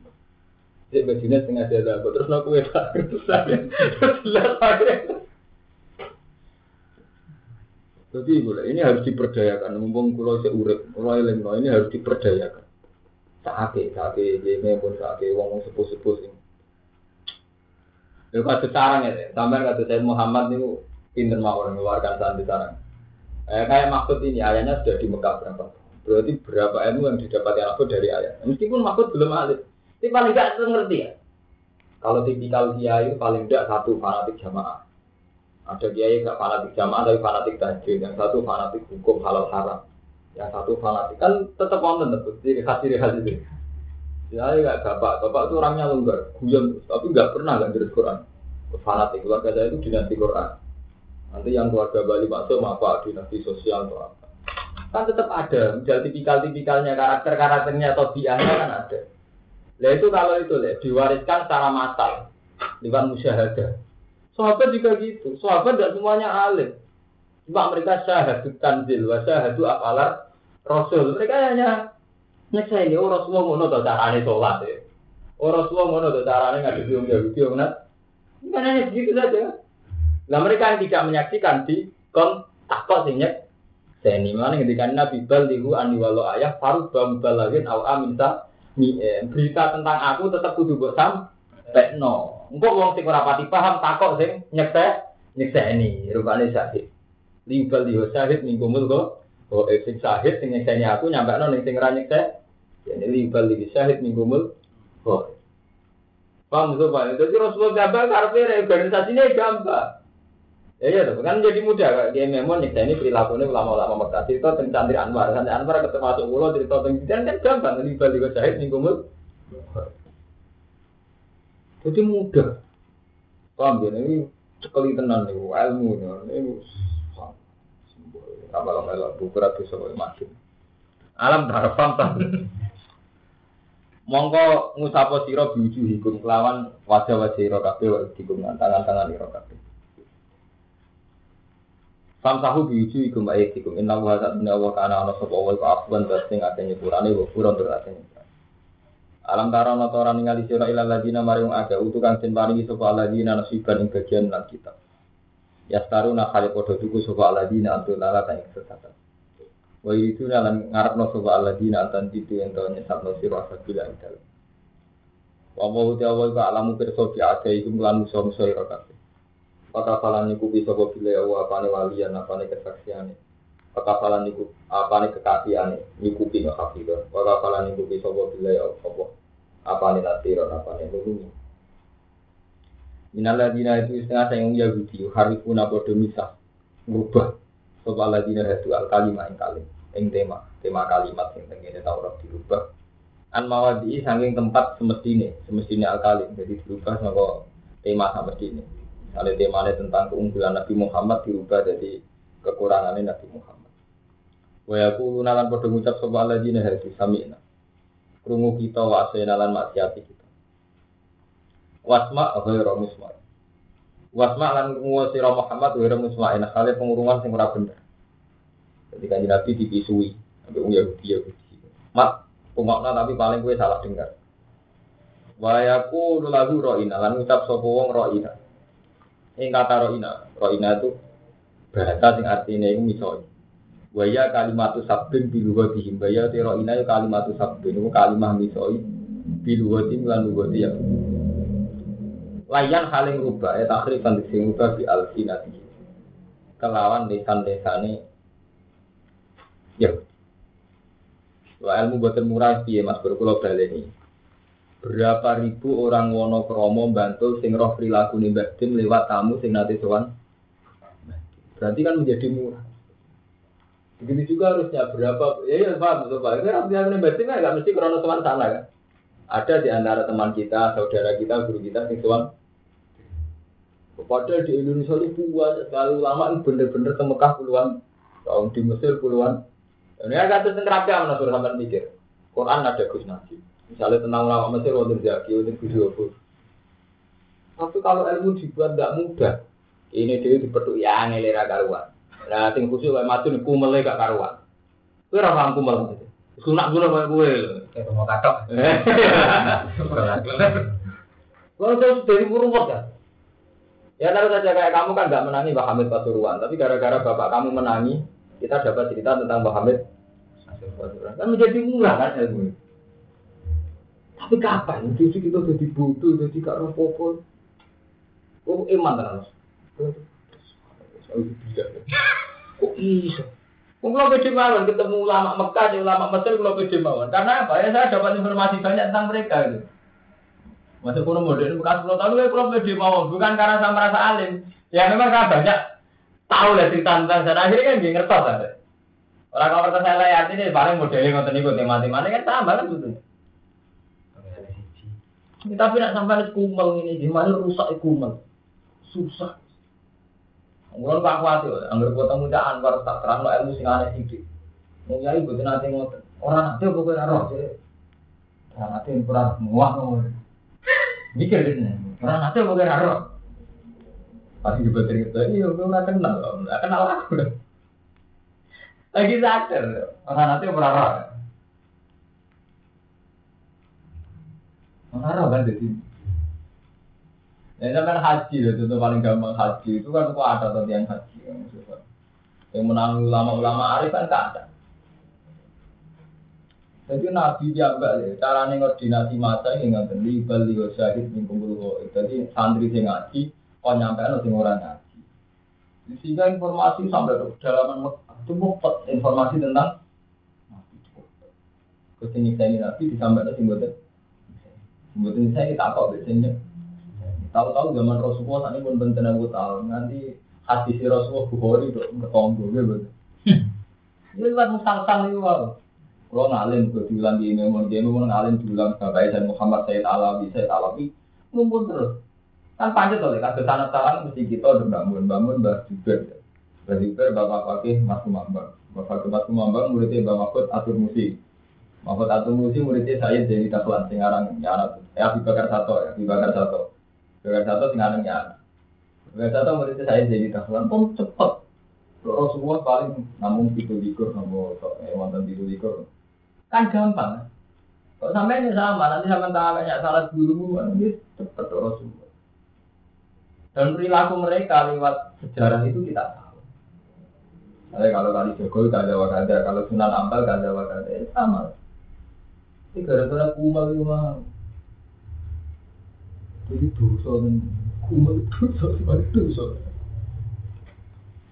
A: Cek bajunya setengah kok terus aku ya terus saya terus Jadi boleh, ini harus diperdayakan. Mumpung kulo seurep, kulo eling ini harus diperdayakan. Saake, saake, ini pun saake, wong sepuh sepuh sing. Lalu kata sarang ya, sampai kata saya Muhammad ini pinter mawar mengeluarkan santri sarang. Eh, kayak maksud ini ayahnya sudah di Mekah berapa? Berarti berapa ilmu yang didapatkan aku dari ayah. Meskipun maksud belum alif. Ini paling tidak ngerti ya. Kalau tipikal kiai paling tidak satu fanatik jamaah. Ada kiai nggak fanatik jamaah tapi fanatik tajwid. Yang satu fanatik hukum halal haram. Yang satu fanatik kan tetap wonten tetap ciri khas ciri khas itu. Ya nggak bapak, bapak itu orangnya longgar, guyon, tapi nggak pernah nggak dari Quran. Fanatik keluarga saya itu dinasti Quran. Nanti yang keluarga Bali masuk apa dinasti sosial atau apa. Kan tetap ada, menjadi tipikal-tipikalnya, karakter-karakternya atau biasanya kan ada. Nah itu kalau itu lah diwariskan secara massal lewat musyahadah. Sahabat juga gitu. Sahabat tidak semuanya alim. Cuma mereka syahadu tanzil wa syahadu apalar rasul. Mereka hanya ini oh Rasulullah ngono to carane sholat ya. Oh Rasulullah ngono to carane ngadepi wong Yahudi wong Nat. Kan hanya begitu saja. Nah mereka yang tidak menyaksikan di kon takut sing nyek seni mana ketika Nabi bal lihu ani walau ayah farud bam balagin au aminta Eh, berita tentang aku tetap kudu buat sam tekno. Engkau wong sing ora pati paham takok sing nyekte ini rupane syahid. Libal di syahid minggu kok. Oh, eh, sing syahid sing nyekseni aku nyampe no ning sing ora nyekte. Jadi libal di syahid minggu mul. Oh. Paham tuh Pak? Jadi Rasulullah gambar karena organisasinya gampang. Ya iya tuh, kan jadi mudah dia memang nyekta ini perilakunya ulama-ulama Mekah cerita tentang Santri Anwar, Santri Anwar ketemu masuk ulo cerita tentang dan kan gampang, ini balik ke syahid nih kumul. Jadi mudah. Paham ya, ini sekali tenan nih, ilmu ini lo melo beberapa bisa makin. Alam darfam tak. Mongko ngusapo sira biuju hikum kelawan wajah-wajah ira kabeh dikum tangan-tangan ira kabeh. Famsahu biuju ikum ayatikum inna wa inna wa kana ana sapa wa afwan sing akeh nyepurane wa pura tur akeh Alam tara ana ora ningali sira ila ladina mari wong akeh utu kang den paringi sapa ladina nasiban ing bagian lan kitab. Yastaruna kali padha tuku sapa ladina antul lala ta sesatan. Wa itu lan ngarepno sapa ladina antan ditu ento nyesatno sira sabila ing dalem. Wa wa uti awal ka alamu pirsa bi ade iku lan musa-musa ira kabeh. Pakafalan niku bisa kok bile apa apane walian apane kesaksiane. Pakafalan niku apane kekasiane niku pino hafidah. Pakafalan niku bisa kok bile apa apane nasiron apane nulungi. Minal ladina itu setengah sayang Yahudi harifuna podo misah ngubah sapa ladina itu al kalimah ing kalim ing tema tema kalimat sing tengene Taurat dirubah an mawadi saking tempat semestine semestine al kalim jadi dirubah saka tema semestine ada temanya tentang keunggulan Nabi Muhammad dirubah jadi kekurangannya Nabi Muhammad. Wa aku nalan pada ngucap sapa alladzina hadi sami'na. Krungu kita wa nalan maksiati kita. Wasma ghairu musma. Wasma lan krungu sira Muhammad ghairu musma ina kale pengurungan sing ora bener. Jadi kan Nabi dipisui sampai wong Yahudi Yahudi. Mat, pungokna tapi paling gue salah dengar. Wa yaqulu lahu ra'ina lan ngucap sapa wong ra'ina. Ing kata roina, roina itu bahasa sing artinya itu misalnya. Waya kalimatu sabbin bilugatihim. Waya te roina itu kalimatu sabbin. Itu kalimah misalnya bilugatihim lan lugati ya. Layan haling rubah ya takrifan sing rubah bi alsinati. Kelawan desan-desane ya. Wa ilmu boten murah piye Mas berkulo baleni berapa ribu orang wono kromo bantu sing roh perilaku nih Dim lewat tamu sing nanti sowan berarti kan menjadi murah begitu juga harusnya berapa ya ya pak betul pak ini rapi nih Dim kan nggak mesti krono sowan sana kan ada di antara teman kita saudara kita guru kita sing sowan Padahal di Indonesia ini buat sekali ulama bener-bener ke Mekah puluhan tahun di Mesir puluhan. Ini agak tentang rakyat mana sampai mikir. Quran ada Gus Najib. Misalnya tentang ulama Mesir, wonten jaki, wonten gudu Tapi kalau ilmu dibuat tidak mudah, ini dia dipetuk ya ngelera karuan. Nah, sing khusus wae maju niku kumel gak karuan. Kowe ora paham kumel. Sunak gula kowe kowe. Kayak mau katok. Kalau terus dari ruwet kan. Ya taruh saja kayak kamu kan nggak menangi Mbak Hamid Pasuruan, tapi gara-gara bapak kamu menangi, kita dapat cerita tentang Mbak Hamid Pasuruan. Kan menjadi murah kan ilmu. Tapi kapan? Cucu kita jadi bodoh, jadi gak roh. Oh, iman terus. Kok iso? Kalau pede mawon ketemu ulama Mekah, ulama Mesir, kalau pede mawon. Karena apa? Ya saya dapat informasi banyak tentang mereka gitu. Masuk kuno modern bekas 10 tahun, ya kalau pede mawon. Bukan karena saya merasa alim. Ya memang saya banyak tahu lah cerita tentang sana. Akhirnya kan dia ngertos. Orang kalau saya lihat ini paling modelnya ngonten ikut tema-tema kan sama kan gitu. Tapi nak sampai kumel ini, gimana rusak kumel? Susah. Mulai pak khawatir, anggar ketemu cak Anwar tak terang ilmu sing aneh sidik. Mau ibu tuh nanti ngotot, orang nanti apa kau naruh sih? Orang nanti kurang muak ngomong. Mikir ini, orang nanti apa kau naruh? Pasti juga cerita, iya gue nggak kenal, nggak kenal aku. Lagi sadar, orang nanti apa naruh? Marah kan jadi. Ya kan haji itu tuh paling gampang haji itu kan kok ada tadi yang haji yang Yang menang ulama-ulama arif kan tak ada. Jadi Nabi diambil ya, cara koordinasi masa ini nggak beli beli syahid kumpul Jadi santri sing ngaji, kau nyampe lo sing orang ngaji. Sehingga informasi sampai ke dalaman itu informasi tentang Nabi. Ke sini saya Nabi disampaikan sing buat Mungkin saya kita kok biasanya. Tahu-tahu zaman Rasulullah ini pun benten aku tahu. Nanti hati si Rasulullah Bukhari itu ketonggo gitu. Ini lewat musang-sang itu wow. Kalau ngalim ke diulang di memang dia memang ngalim diulang bapak saya Muhammad Sayyid Alawi Sayyid Alawi ngumpul terus. Kan panjat oleh kasus tanah tanah mesti kita udah bangun bangun bah juga. Bah juga bapak pakai Mas Kumambang. Bapak Mas Kumambang muridnya bapak Mahfud atur musik. Mahfud atur musik muridnya saya jadi taklan singarang ya anak Ya Abu Bakar Sato, ya Abu Bakar Bakar Sato sing ya. Bakar Sato muridnya saya jadi tahlan pun cepet. Rasulullah paling namun tiga likur sama eh wonten tiga likur kan gampang. Kalau sampai ini sama, nanti sama tak banyak salah guru, ini cepat Rasulullah. Dan perilaku mereka lewat sejarah itu kita tahu. Jadi kalau kali Jokowi kada wakada, kalau Sunan Ampel kada wakada, ya sama. Ini gara-gara kumal itu mah. Jadi dosa dan kumal itu dosa, dosa.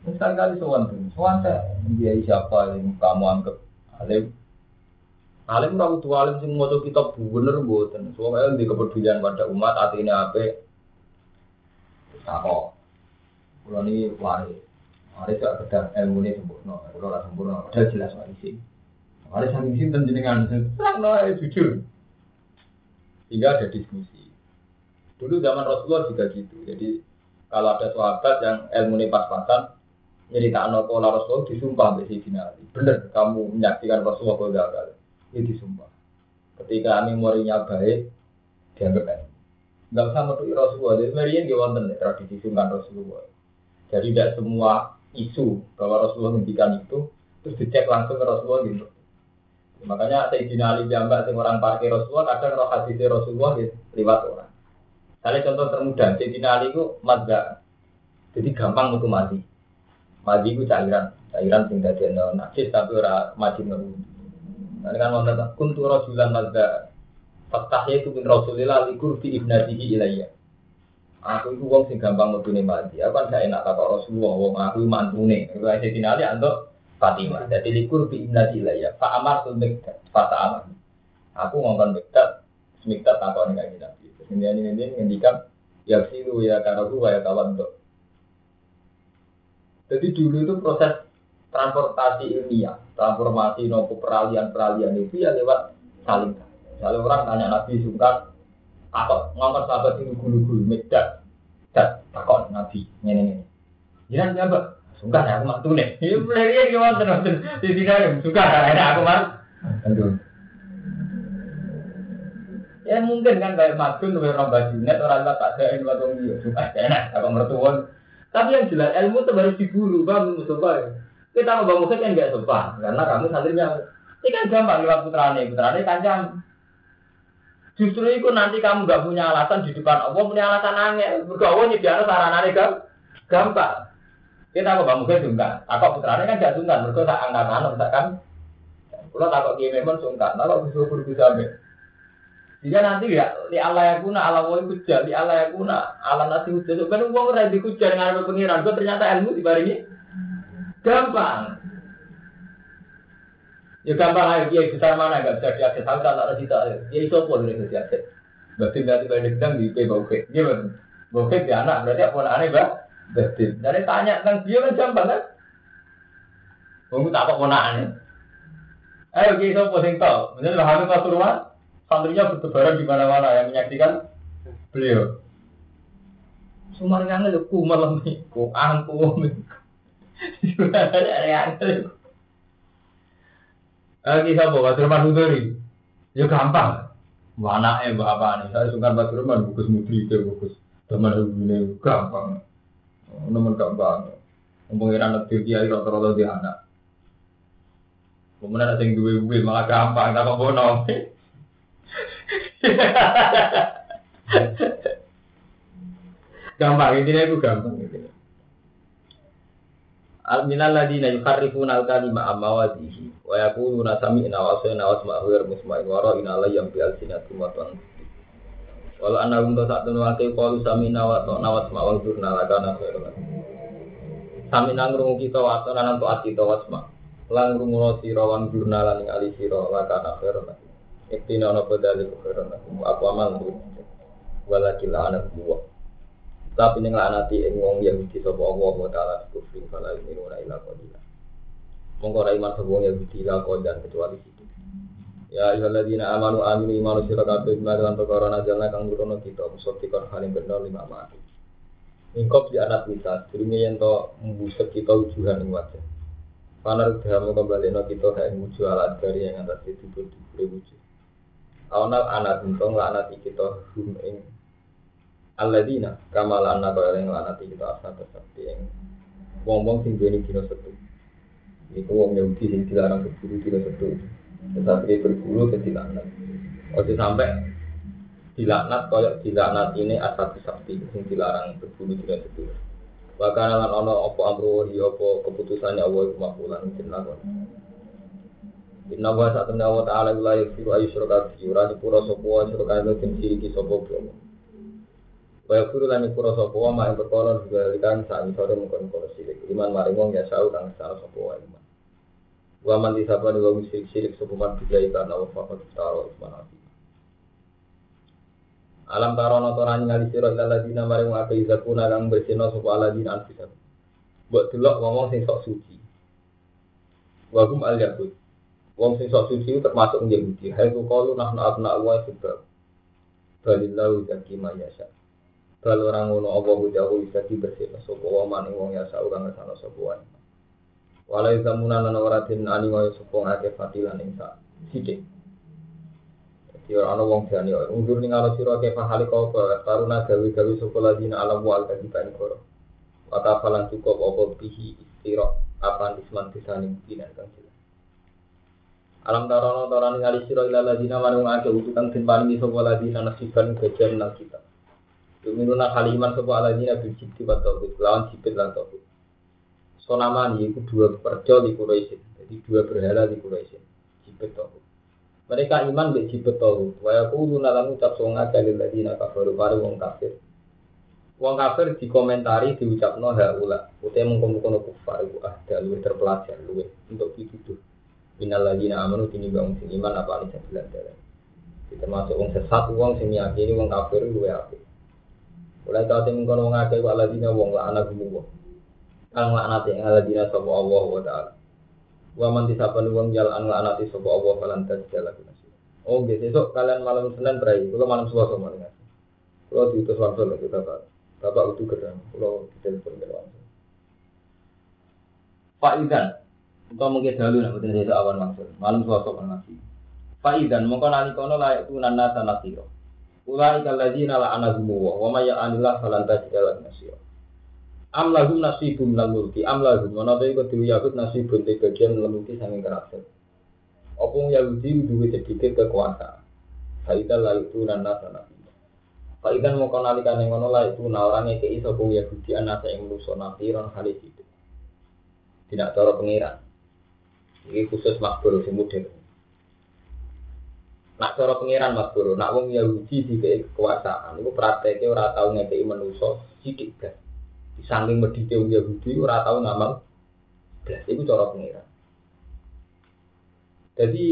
A: Sekali kali sowan tuh, sowan saya dia siapa yang kamu anggap alim. Alim kamu tuh alim sih mau kita bener buatan. Soalnya di kepedulian pada umat artinya apa? Tako. Kalau ini waris, waris gak kedar ilmu ini sempurna, kalau lah sempurna, padahal jelas waris sih. Waris yang sini dan jenengan terang jujur. Hingga ada diskusi. Dulu zaman Rasulullah juga gitu. Jadi kalau ada sahabat yang ilmu pas-pasan, cerita anak pola Rasul disumpah di sini Ali. Bener, kamu menyaksikan Rasulullah kalau gagal. Ini disumpah. Ketika memorinya baik, dianggap baik. Enggak usah menuhi Rasulullah. Jadi Marian dia wonten tradisi sungkan Rasulullah. Jadi tidak semua isu bahwa Rasulullah ngendikan itu terus dicek langsung ke Rasulullah gitu. Makanya Sayyidina Ali sing orang parkir Rasulullah kadang roh hadis Rasulullah gitu, lewat orang. Saya contoh termudah, Sayyidina Ali itu madga. Jadi gampang untuk mati. Madi itu cairan, cairan sing dadi ana najis tapi ora mati ngeru. Nah, kan wonten kuntu rasulan madza. Faktahnya itu bin Rasulillah likur fi ibnatihi ilayya. Aku itu wong sing gampang mutune mati. Aku kan gak enak kata Rasulullah wong aku mantune. Iku aja dinali antuk Fatimah. Jadi likur fi ibnati ilayya. Fa amar tu miktat. Fa amar. Aku ngomong miktat. Miktat takon kayak Nabi. Ini ini ini ngendikan ya silu ya karahu ya kawan tuh. Jadi dulu itu proses transportasi ilmiah, transformasi nopo peralihan-peralihan itu ya lewat saling. Kalau orang tanya Nabi sungkan, apa ngangkat sahabat itu gulu-gulu medak, dan takon Nabi ini ini. Jangan siapa? Sungkan ya aku mantu nih. Ini beli gimana terus di sini ada sungkan ada aku mah. Ya mungkin kan kayak madun, kayak orang bajunet, orang tak ada yang buat orang dia. Sungkan enak, aku mertuan. Tapi yang jelas ilmu itu harus diburu, bang Mustafa. Kita mau bangun kan nggak sopan, karena kamu santrinya. Ini kan gampang lewat putrane, putrane kancam. Justru itu nanti kamu nggak punya alasan di depan Allah, punya alasan angin. Bergawa nyediakan saranane kan gampang. Kita mau bangun kan sungkan. Aku putrane kan gak sungkan, mereka tak angkat misalkan. Kalau takut dia memang sungkan, kalau bisa berbisa jika nanti ya di Allah yang guna, Allah mau kuja, di Allah yang guna, Allah nasi kuja. Sebenarnya uang udah dikuja dengan pengiran, gue ternyata ilmu di ini gampang. Ya gampang aja, dia besar mana gak bisa diakses, tahu tak ada cita, ya itu pun bisa diakses. Berarti berarti banyak sedang di P bauke, gimana? Bauke di anak berarti apa aneh bah? Berarti dari tanya tentang dia kan gampang kan? Kamu tak apa aneh? Ayo kita posting tau, bener lah hamil pasuruan santrinya bertebaran di mana-mana yang menyaksikan beliau. Sumarnya nggak ku malam nih, ku angku. Lagi siapa? Batu Rahman Hudori. Ya gampang. Mana eh bapak nih? Saya suka Batu Rahman, bukus mutri itu bukus. Teman ini gampang. Nomor gampang. Pengiran nanti dia rata-rata dia anak. Kemudian ada yang dua-dua malah gampang, tak kok bono. gampang intinya itu gampang. Al minal ladina yukharrifuna al kalima amma wadihi wa yaquluna sami'na wa asayna wa asma'u ghayr musma'in wa ra'ina la yam bi alsinatum wa tan Walau anda untuk saat itu waktu kalau sami'na wa ta'na wa asma'u wa durna la kana khairan Sami'na ngrungu kita wa ta'na lan ta'at kita wa asma' lan ngrungu sira wan durna lan ali sira la Iktina ono badali khairan aku amal tuh. Walakila anak buah. Tapi ning lanati ing wong Yahudi sapa Allah wa taala kufri fala yu'minuna illa qalila. Monggo ra iman sapa wong Yahudi la kodan kecuali situ. Ya ayyuhalladzina amanu aminu imanu sira kabeh bima lan perkara najalna kang nurono kita musaddiqan halim bener lima mati. Ingkop di anak kita, durunge yen to mbusek kita wujuhan ing wajah. Panar dahamu kembali no kita kayak wujud alat dari yang atas itu diberi wujud. Awnal anak untung lanat kita hum ing alladzina kama lana kaya ing lanat kita asa seperti ing Wong-wong sing duweni dina setu. Iku wong Yahudi sing dilarang berburu dina setu. Tetapi berburu ke dilaknat. Ojo sampai dilaknat koyok dilaknat ini asal sakti sing dilarang berburu dina setu. Bahkan lan ana apa amru ya apa keputusannya Allah iku makbulan mungkin lakon. Inna wa saat temen Allah Ta'ala Ula yaksiru ayu syurga fi Ura nyepura sopo wa syurga itu tim siriki sopo biomo Wa. Yaksiru lan nyepura sopo wa ma'in berkono juga likan saat sore mengkon kono sirik. Iman maringong ya sa'u kang salah sopo wa iman. Wa man disapa ni wa musirik sirik sopo man tiga ikan awa fakat taro isman api Alam tarono torani ngali siro ila ladina maring wa akai zakuna kang bersino sopo aladina anfisat Buat delok ngomong sing sok suci. Wagum al yakut Wong sing sok suci termasuk Yahudi. Hai ku kalu nahnu abna wa sebab. Balillahu zaki ma yasha. Bal orang ngono apa hudahu bisa dibersih sapa wa maning wong yasa ora ngesana sapa wae. Walai zamunan ana ora ani wae sapa ngake fatilan ing sak sithik. Dadi ora wong jane undur ning ala sira ke pahali kau taruna gawe-gawe sapa ladina alam wal kadiban koro. Wata falan cukup apa bihi istira apa isman disaning dinan kang Alam tarono taran ngali sira ila ladina marung ake utukan den paringi sapa ladina nasiban bagian nang kita. Tuminuna haliman sapa ladina bil jibti wa tauhid lawan jibit lan tauhid. Sonamani itu dua perjo di Quraisy. Jadi dua berhala di Quraisy. Jibit tauhid. Mereka iman be jibet tauhid. Wa yaquluna lan ucap songa kalil ladina kafaru baru wong kafir. Wong kafir dikomentari diucapno haula. Utai mengkono-kono kufar iku ah luwih terpelajar luwih untuk dituduh. Minal lagi amanu tini bang sing iman apa bilang jalan. Kita masuk wong sesat wong sing yakini wong kafir luwe api. Mulai tahu sing kono wong akeh wa ladina wong la anak gumu. Kang laknat yang ladina sapa Allah wa taala. Wa man disapan wong jalan laknat sapa Allah falan tajala Oh, gitu. Besok kalian malam Senin berai, kalau malam Selasa dengar. Kalau diutus langsung lagi bapak, bapak itu kerja, kalau ditelepon ke langsung. Pak Idan, Engkau mungkin dahulu nak betul itu awan maksud. Malam suatu nasi. Faidan mongko kono layak tunan nasa nasiro. Ulai kaladzina la anahumu wa wa may anillah falan tajid lahu nasiro. Am lahum nasibum minal mulki am lahum ana iku dhewe Yahud nasibun te bagian mulki sanging kerajaan. Apa Yahudi duwe sedikit kekuasaan. Faida la itu nasa nasiro. Faidan mongko nalikane ngono la itu orang ngekeki sapa Yahudi anasa ing manusa nafiron itu. Tidak cara pengiran. Ini khusus makbul model. Nak cara pengiran makbul, nak wong Yahudi di kekuasaan, itu prakteknya orang tahu ngekei manusia sidik kan. Di samping medite wong Yahudi orang tahu ngamal belas. Itu cara pengiran. Jadi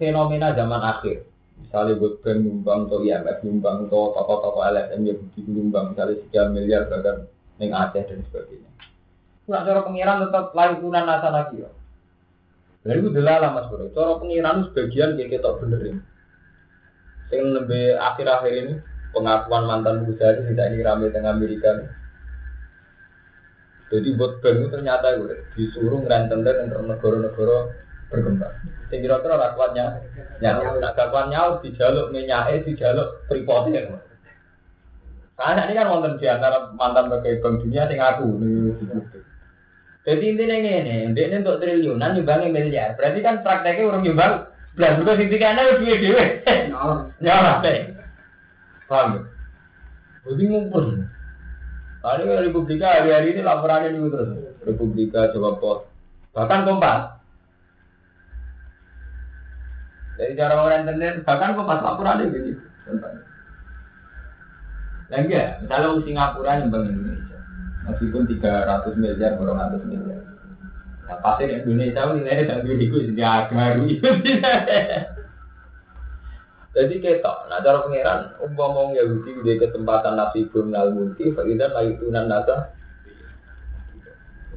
A: fenomena zaman akhir, misalnya buat brand nyumbang atau IMF nyumbang atau toko-toko LSM Yahudi nyumbang misalnya sekian miliar bahkan neng Aceh dan sebagainya. Nah, cara pengiran tetap lain tunan nasa lagi ya. Lalu itu delala mas bro. Cara pengiran sebagian kayak kita benerin. Yang lebih akhir-akhir ini pengakuan mantan Musa ini tidak ini rame tengah Amerika. Jadi buat bank ternyata gue disuruh ngerantem dan negara-negara berkembang. Saya kira-kira rakwatnya nyawa. Nah, dijaluk minyak, dijaluk tripodnya. Karena ini kan mantan di antara mantan bagai bank dunia yang aku nih. Jadi intinya ini, ini untuk triliunan nyumbangin miliar. Berarti kan prakteknya orang nyumbang belas bukan sing tiga anak dua dua. Nyawa deh. Paham? Jadi ngumpul. Ada Republika hari-hari ini laporannya nih terus. Republika coba pos. Bahkan kompas. Dari cara orang internet, bahkan kompas laporannya begini. Lagi ya, misalnya Singapura nyumbang Indonesia meskipun 300 miliar, 200 miliar. Nah, pasti Indonesia nilainya dan dulu itu jaga Jadi ketok, nah cara pangeran umpama Yahudi di kesempatan nasi nal multi, fakiran lagi tunan nasa.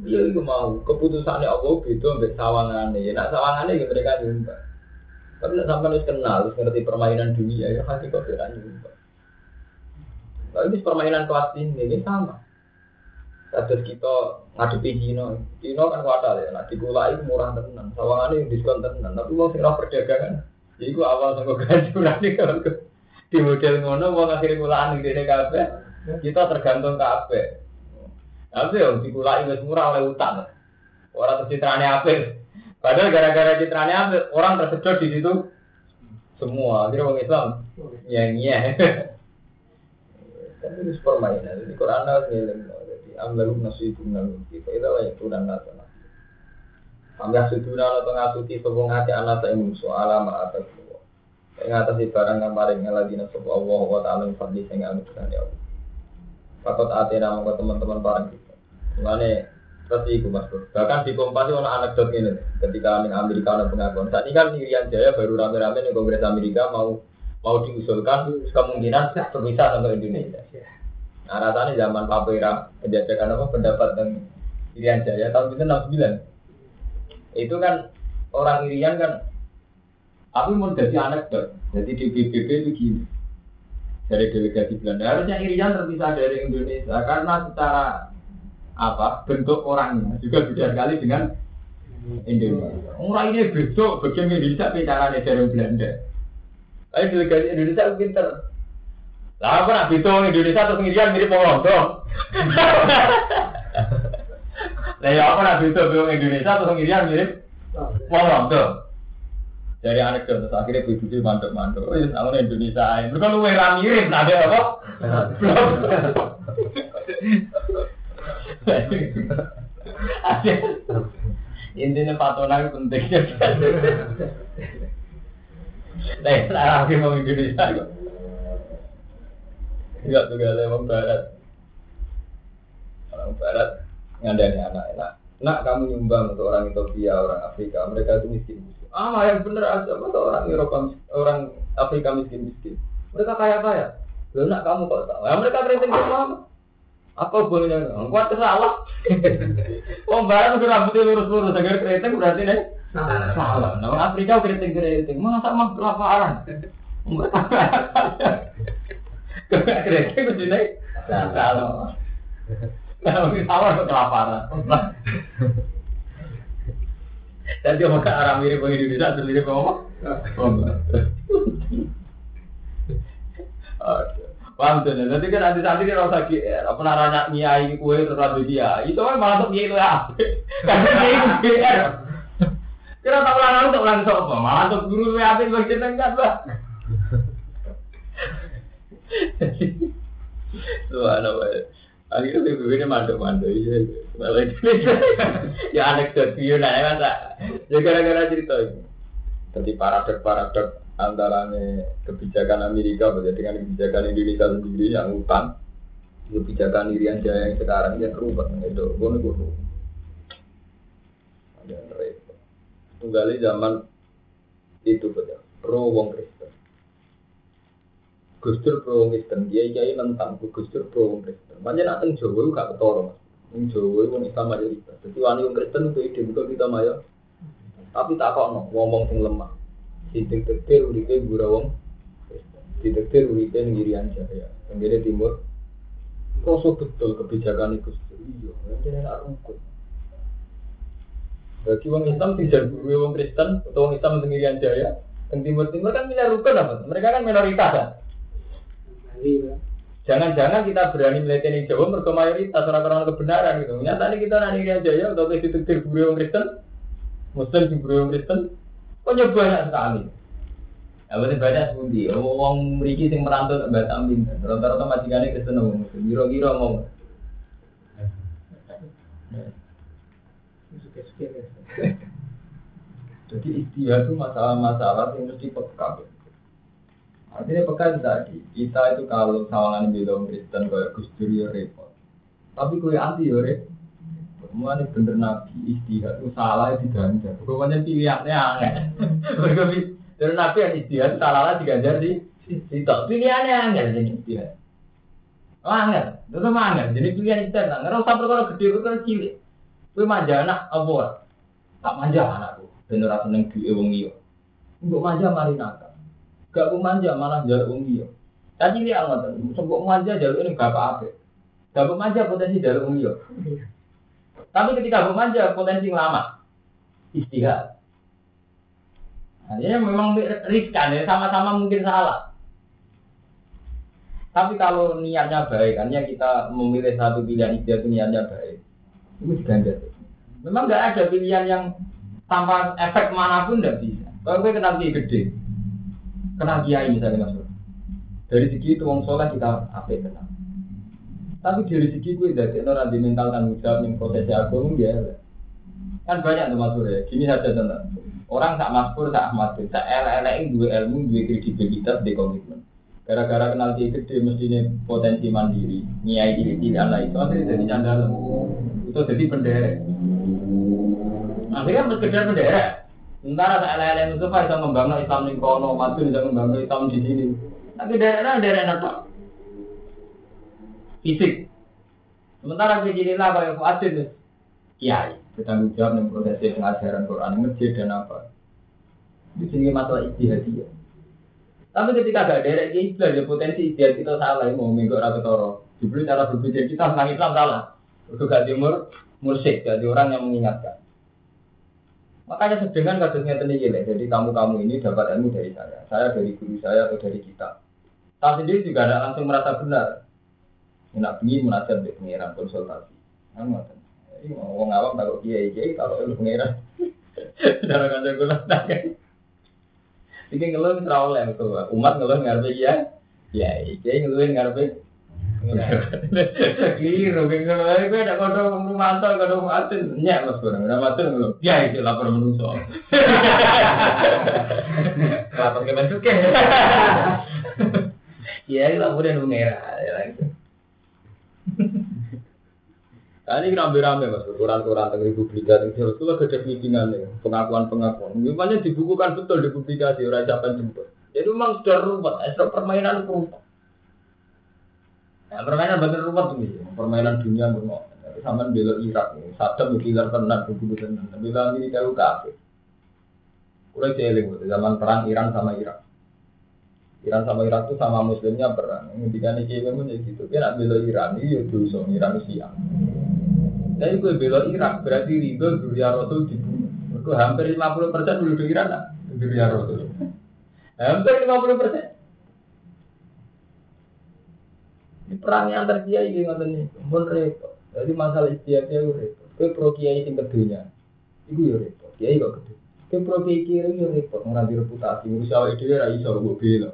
A: Dia itu mau keputusannya Allah gitu sampai sawangannya, ya nak sawangannya ya mereka nyumbang. Tapi sampai harus kenal, harus ngerti permainan dunia ya hati kau tidak nyumbang. Lalu ini permainan kelas ini, ini sama. Kados kita ngadepi Cina, Cina kan kuatal ya, nah dikulai murah tenan, sawangannya diskon tenan, tapi mau sirah perdagangan, jadi gua awal sama ganjuran nih kalau di model ngono mau akhirnya kulaan di DKP, kita tergantung KP. Tapi yang dikulai wis murah oleh utang. Orang tercitranya apa? Padahal gara-gara citranya apa? Orang tersedot di situ semua. Akhirnya orang Islam nyanyi. Tapi itu permainan. Jadi Quran harus. Jadi ambilum nasi itu ngalung. Itu lah itu dan nasa. Ambil suduna atau ngasuti sebung hati anak tak ingin soal ama atas semua. Yang atas barang yang paling lagi nasi Allah wa taala yang fadli sehingga anugerah ya Allah. Fakot ate nama teman-teman barang kita. Mengenai seperti itu mas. Bahkan di Kompas itu anekdot ini. Ketika Amerika ada pengakuan. Saat ini kan Irian Jaya baru rame-rame di Kongres Amerika mau mau diusulkan kemungkinan berpisah sama Indonesia. Nah rasanya zaman Pak Pera penjajakan apa pendapat dan Irian Jaya tahun itu 69. Itu kan orang Irian kan tapi mau jadi anekdot. Jadi di PBB itu gini dari delegasi Belanda. Harusnya Irian terpisah dari Indonesia karena secara apa bentuk orangnya juga beda sekali dengan Indonesia. Orang ini besok bagian Indonesia bicara dari Belanda. Tapi delegasi Indonesia pinter. Lah apa nak bitung Indonesia terus Irian mirip Polondo. Lah ya apa nak bitung Indonesia terus Irian mirip Polondo dari anekdot terus akhirnya begitu mantuk-mantuk. Oh, ya sama Indonesia aja. Mereka lu yang mirip, ada apa? Intinya patona itu penting. Nah, lagi mau Indonesia. Enggak tuh gak orang barat. Orang barat ngandani anak enak. Nak kamu nyumbang untuk orang Ethiopia, orang Afrika, mereka itu miskin Ah, yang bener aja, masa orang Eropa, orang Afrika miskin-miskin. Mereka kaya-kaya. Lalu nak kamu kok tahu? Ya mereka keriting semua. Apa hubungannya? Kuat kesalah. Oh, barang udah rambutnya lurus-lurus, agar keriting berarti nih. Salah. Nah, Afrika keriting-keriting. Masa mah kelaparan? Enggak keriting mesti nih. Salah. Kalau salah kelaparan. Dan dia mau ke arah mirip orang Indonesia atau mirip apa? Paham tuh, nanti kan nanti nanti kan rasa GR, apa naranya nyai kue terus ada dia, itu kan malah tuh itu ya, karena dia itu. Kira tak ulang ulang tak ulang malah tuh guru apa yang bagian enggak lah. Anak Akhirnya BBB ini. Malah ya anekdot dia nah ya masa. Ya gara-gara cerita ini. Jadi paradok-paradok antara kebijakan Amerika dengan kebijakan Indonesia sendiri yang utang. Kebijakan Irian Jaya yang sekarang yang rubah itu gue gue ada repot. Tunggali zaman itu betul pro wong. Gustur pro Kristen, dia kiai nentang Gustur pro Kristen. Makanya nanti Jawa gak ketoro mas. Yang Jawa itu Islam mayoritas. Jadi wani Kristen itu ide bukan kita maya. Tapi tak kok ngomong sing lemah. Sidik tektir uripe gura wong Sidik tektir uripe ngirian jaya. Yang timur. Koso betul kebijakan itu. Iya, yang nak rukun. Bagi wong Islam tidak guru wong Kristen atau wong Islam ngirian jaya. Yang timur-timur kan milih rukun apa? Mereka kan minoritas kan. Jangan-jangan kita berani melihat Jawa mereka mayoritas orang-orang kebenaran gitu. Nyata ini kita nani aja ya, atau kita ditetir guru yang Kristen, Muslim di guru yang Kristen, kok nyoba banyak sekali. Ya berarti banyak sebuti. Wong meriki sing merantau ke Batam pinter. Rata-rata majikannya Kristen ngomong Muslim. Giro-giro ngomong. Jadi istilah itu masalah-masalah yang mesti peka. Artinya pekan tadi, kita itu kalau sawangan bilang Kristen kayak Gus Dur ya repot. Tapi kue anti ya repot. Mulanya bener nabi istihad itu salah itu diganjar. Pokoknya pilihannya aneh. Dari nabi yang istihad salah lah diganjar di itu pilihannya aneh jadi istihad. Oh aneh, itu sama aneh. Jadi pilihan istihad. Nggak usah perkara gede perkara cilik. Kue manja anak apa? Tak manja anakku. Bener aku neng duwe wong iyo. Untuk manja mari nakal. Gak manja malah jalur umi yo. Tadi dia ngotot, sebut manja jalur ini gak apa-apa. Gak manja potensi jalur umi yo. Tapi ketika manja potensi lama istihad. Artinya memang riskan ya, sama-sama mungkin salah. Tapi kalau niatnya baik, yang kita memilih satu pilihan itu niatnya baik, itu diganjar. Memang nggak ada pilihan yang tanpa efek mana pun tidak bisa. Kalau gue kenal gede, kenal kiai misalnya mas Dari segi itu wong soleh kita apa kenal. Tapi dari segi gue dari orang di mental tanggung jawab yang prosesi aku dia kan banyak tuh mas ya. Gini saja tentang orang tak maskur tak ahmad tak elek dua ilmu dua kredibilitas di komitmen. Gara-gara kenal dia gede mestinya potensi mandiri, nyai diri tidak lah itu akhirnya jadi candal. Itu jadi bendera. Akhirnya sekedar bendera. Sementara saya lain itu bisa membangun Islam di kono, maju bisa membangun Islam di sini. Tapi daerah daerah apa? Fisik. Sementara begini lah kalau Fuadin kiai bertanggung jawab dengan proses pengajaran Quran masjid dan apa. Di sini masalah istihadiyah. Tapi ketika ada derek ini ada potensi dia kita salah mau minggu rakyat toro. Dibeli cara berpikir kita tentang Islam salah. Untuk gak timur musik jadi orang yang mengingatkan. Makanya sedengan kasusnya tadi Jadi kamu-kamu ini dapat ilmu dari saya, saya dari guru saya atau dari kita. Saya sendiri juga ada langsung merasa benar. Enak begini munajat di pengiran konsultasi. Kamu Ini mau ngawam kalau kiai kiai kalau ilmu pengiran. Darah kanjeng kula Iki ngeluh ora oleh itu. Umat ngeluh ngarepe ya. Ya, iki ngeluh Keliru, keliru. Gue ada kodok mantau, kodok matin. Nyak mas kurang, udah matin ngeluh. Ya, itu lapor menuso. Lapor ke bentuk Ya, laporin mengira. Ya, ini rame-rame mas, ukuran-ukuran tentang publikasi dan itu itu gede pimpinan nih, pengakuan-pengakuan. Dibukukan betul di publikasi, orang siapa jemput. Jadi memang sudah ruwet, sudah permainan ruwet. Nah, permainan ruwet tuh permainan dunia bermau. Sama belok Irak, Saddam bilar tenan, begitu tenan. Bila ini tahu kafe. Udah jeling, zaman perang Iran sama Irak. Iran sama Irak itu sama Muslimnya perang. Ketika ini kiai memang gitu. Dia bela Iran, ini ya dosa Iran siang. Tapi gue bela Irak berarti ridho Duria Rasul dibunuh. Mereka hampir 50 persen dulu di Iran lah. Duria Rasul. Hampir 50 persen. Ini perangnya antar kiai gitu ngoten nih. Pun repot. Jadi masalah istiadatnya itu repot. Gue pro kiai sing kedunya. Iku ya repot. Kiai kok gede. Gue pro kiai kiri ya repot. Nganti reputasi. Ngurus awal itu ya iso gue bela.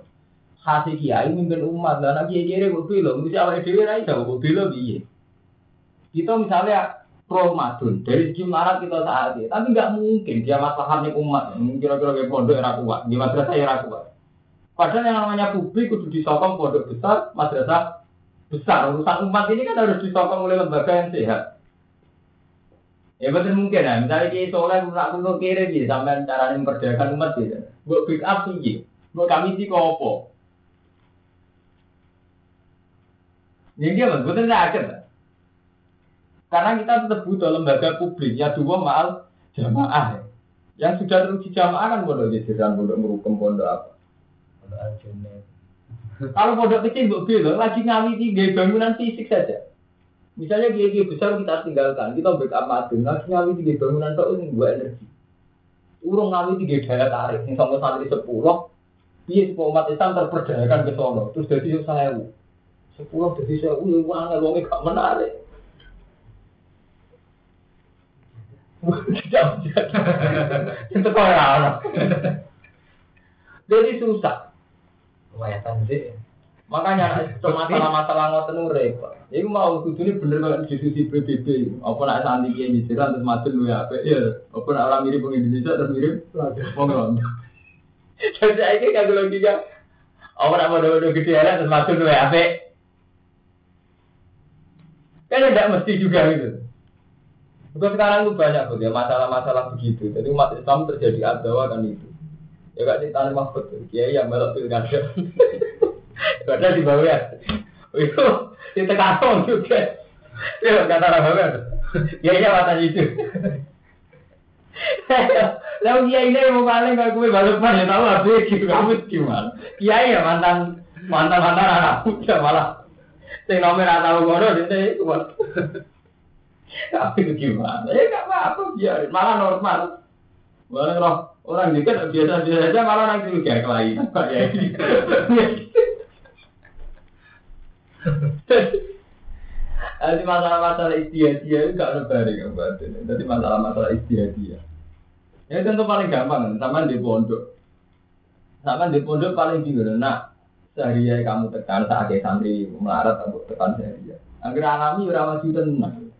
A: Kasih kiai mimpin umat. Dan kiai kiri gue bela. Ngurus awal itu ya iso gue bela biye. Kita misalnya pro madun dari segi marat kita saat ini, tapi nggak mungkin dia masalahnya umat. Kira-kira kayak pondok era kuat, di madrasah era kuat. Padahal yang namanya publik kudu disokong pondok besar, madrasah besar. Urusan umat ini kan harus disokong oleh lembaga yang sehat. Ya betul mungkin ya, misalnya kita soleh nak kuno kiri bisa sampai cara memperdayakan umat gitu. Buat pick up tinggi, buat kami sih kopo. Ini dia betul betul akhir. Karena kita tetap butuh lembaga publik ya dua mal jamaah. Ya. Yang sudah teruji jamaah kan pondok jajaran, pondok merukem, pondok apa? Pondok. Kalau pondok kecil mbok bilang lagi ngawi tiga bangunan fisik saja. Misalnya gigi besar kita tinggalkan, kita backup madun, lagi ngawi tiga bangunan itu ini dua energi. Urung ngawi tiga daya tarik, yang sama santri sepuluh, iya sepuluh umat Islam terperdayakan ke sono, terus jadi saya sepuluh jadi saya uang uangnya gak menarik. Itu kok ya Jadi susah. Lumayan sih. Makanya masalah-masalah ngoten repot. Iku mau kudune bener kok diskusi PBB. Apa nak santi ki mijiran terus madun luwe apik ya. Apa nak orang mirip wong Indonesia terus mirip wong Londo. Jadi saiki kagak logika. Apa nak bodoh-bodoh gede terus madun luwe apik. Kan tidak mesti juga gitu. Bukan sekarang itu banyak tuh ya masalah-masalah begitu. Jadi umat Islam terjadi adawa kan itu. Ya gak cerita mahfud, kiai yang melok pilkada. Padahal di bawah ya. Itu kita kasong juga. Ya kata orang bawah. Ya iya mata itu. Lalu kiai ini mau paling kalau gue balik ya tahu gitu kamu gimana? Kiai ya mantan mantan mantan anak muda malah. Saya nomor atau ngono itu tapi itu gimana? Ya nggak apa-apa biarin, malah normal. Malah roh orang juga biasa-biasa aja malah nanti juga kelainan. Ya. Jadi masalah-masalah istiadia itu gak bareng yang batin. Jadi masalah-masalah istiadia. Ya tentu paling gampang, sama di pondok. Sama di pondok paling bingung. Nah, sehari kamu tekan saat santri melarat atau tekan sehari. Agar alami ora maju tenang.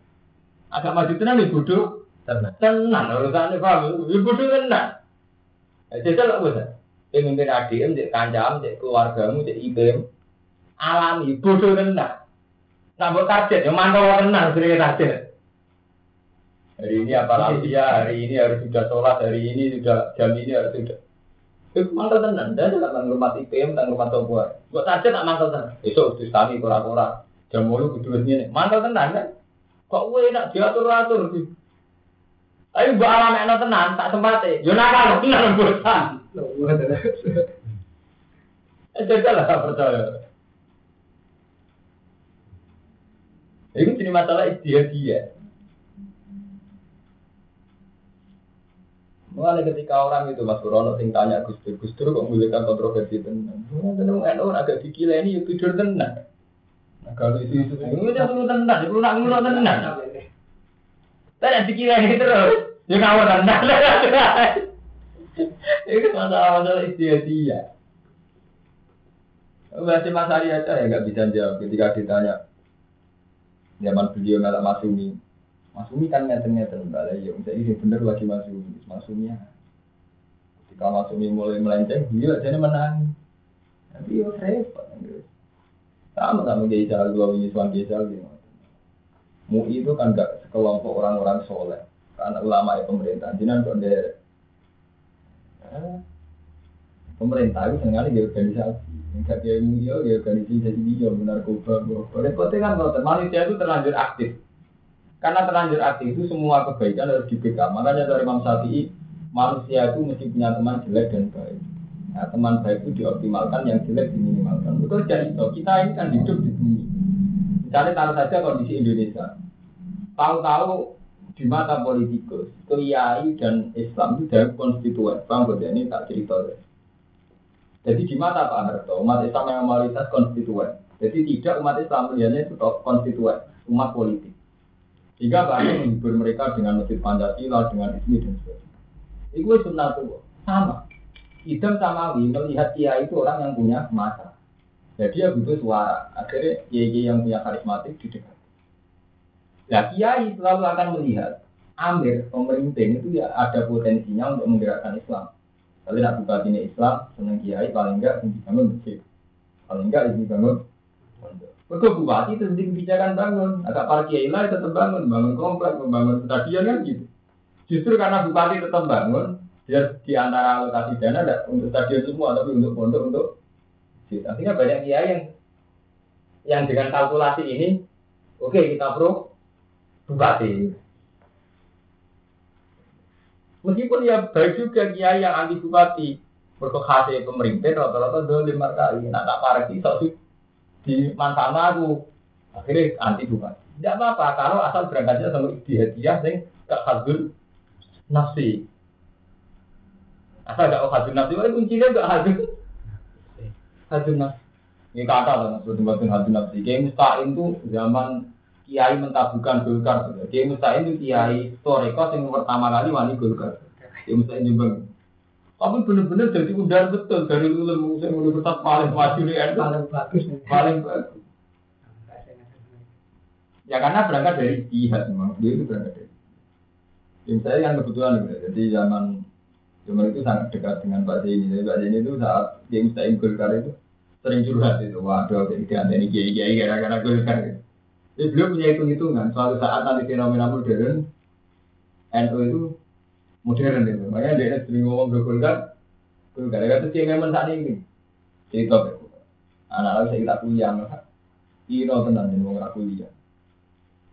A: Agak maju tenang di bodoh. Tenang. Tenang urusannya paham. Di bodoh tenang. Jadi lah bisa. Pemimpin ADM, cek kancam, cek keluargamu, cek IBM. Alami bodoh tenang. Nah, buat target, yang mantau tenang, sering target. Hari ini apa lagi ya, hari ini harus sudah sholat, hari ini sudah jam ini harus sudah. Itu mantau tenang, dan juga tentang rumah IPM, tentang rumah Tobuar. Buat target tak mantau tenang. Besok terus kami kura-kura, jam mulu kudu ini. Mantau tenang kan? Kok gue enak diatur-atur sih? Tapi buat alam enak tenang, tak sempatnya. Yo nakal, tenang bosan. Eh, jajal lah percaya. Itu jadi masalah dia dia. Mulai ketika orang itu Mas Kurono sing tanya Gus Dur, Gus Dur kok memiliki kontroversi tenang. Tenang NU agak dikila ini ya tidur tenang. Nah kalau itu itu perlu tenang, perlu nak ngono tenang. Tapi dikila ini terus, ya ngawur tenang. Itu masalah-masalah istiadia. Masih Mas Ari aja ya nggak bisa jawab ketika ditanya zaman beliau malah Masumi. Masumi kan ngeten-ngeten balai ya, misalnya ini bener lagi Masumi, Masumi ya. Ketika Masumi mulai melenceng, beliau aja menang. Tapi ya repot. Sama sama dua Wiswan Geisal gitu. MUI itu kan gak sekelompok orang-orang soleh, karena ulama ya pemerintah. Jinan kok ada pemerintah itu sengaja dia organisasi. Enggak dia dia organisasi jadi dia narkoba. Repotnya kan kalau manusia itu terlanjur aktif. Karena terlanjur aktif itu semua kebaikan harus dibekam. Makanya dari Imam Syafi'i manusia itu mesti punya teman jelek dan baik. Nah, teman baik itu dioptimalkan, yang jelek diminimalkan. Betul jadi. Kita ini kan hidup di bumi. Misalnya taruh saja kondisi Indonesia. Tahu-tahu di mata politikus, kiai dan Islam itu dari konstituen. Bang, ini tak cerita deh. Jadi di mata Pak Harto, umat Islam yang mayoritas konstituen. Jadi tidak umat Islam melihatnya itu konstituen, umat politik. Jika Pak Harto menghibur mereka dengan masjid Pancasila, dengan ismi dan sebagainya. Itu sunnah sama. Idam Samawi melihat kiai itu orang yang punya masa. Jadi dia butuh suara. Akhirnya kiai yang punya karismatik di dekat. Nah kiai selalu akan melihat Amir pemerintah itu ya ada potensinya untuk menggerakkan Islam. Tapi nak buka ini Islam, seneng kiai paling enggak dibangun masjid. Paling enggak dibangun Mereka bupati itu kebijakan bangun. Agak para kiai lah tetap bangun, bangun komplek, membangun stadion kan gitu. Justru karena bupati tetap bangun, dia di antara alokasi dana ada untuk stadion semua, tapi untuk pondok untuk Artinya banyak kiai yang yang dengan kalkulasi ini, oke okay, kita pro bupati. Meskipun ya baik juga kiai yang anti bupati, berkehasi pemerintah rata-rata dua lima kali, nah tak parah sih, so, di manfaat aku akhirnya anti bupati. Tidak apa-apa kalau asal berangkatnya sama hadiah sing gak hadul nafsi. Asal gak hadul nafsi, wah kuncinya gak hadul hadun nafsi. Ini kata lah, maksudnya hadun nafsi. Kiai Musta'in itu zaman Kiai mentabukan Golkar. Kiai Musta'in itu Kiai Toreko yang pertama kali wani Golkar. Kiai Musta'in Jombang. Tapi benar-benar jadi udar betul dari ulama yang universitas paling maju di NU. Paling bagus. Paling bagus. Ya karena berangkat dari jihad memang dia itu berangkat dari. Yang saya yang kebetulan jadi zaman Zaman itu sangat dekat dengan Pak Zeni. Jadi Pak Zeni itu saat dia Musta'in Golkar itu sering curhat itu. Waduh, jadi dia ini kiai-kiai gara-gara Golkar. Gitu. Jadi beliau punya hitung-hitungan. Suatu saat nanti fenomena modern, NU itu modern itu. Makanya dia sering ngomong ke Golkar. Golkar, itu sih memang saat ini. Cerita Anak-anak saya tak kuliah. Ino tenang, ini ngomong kuliah.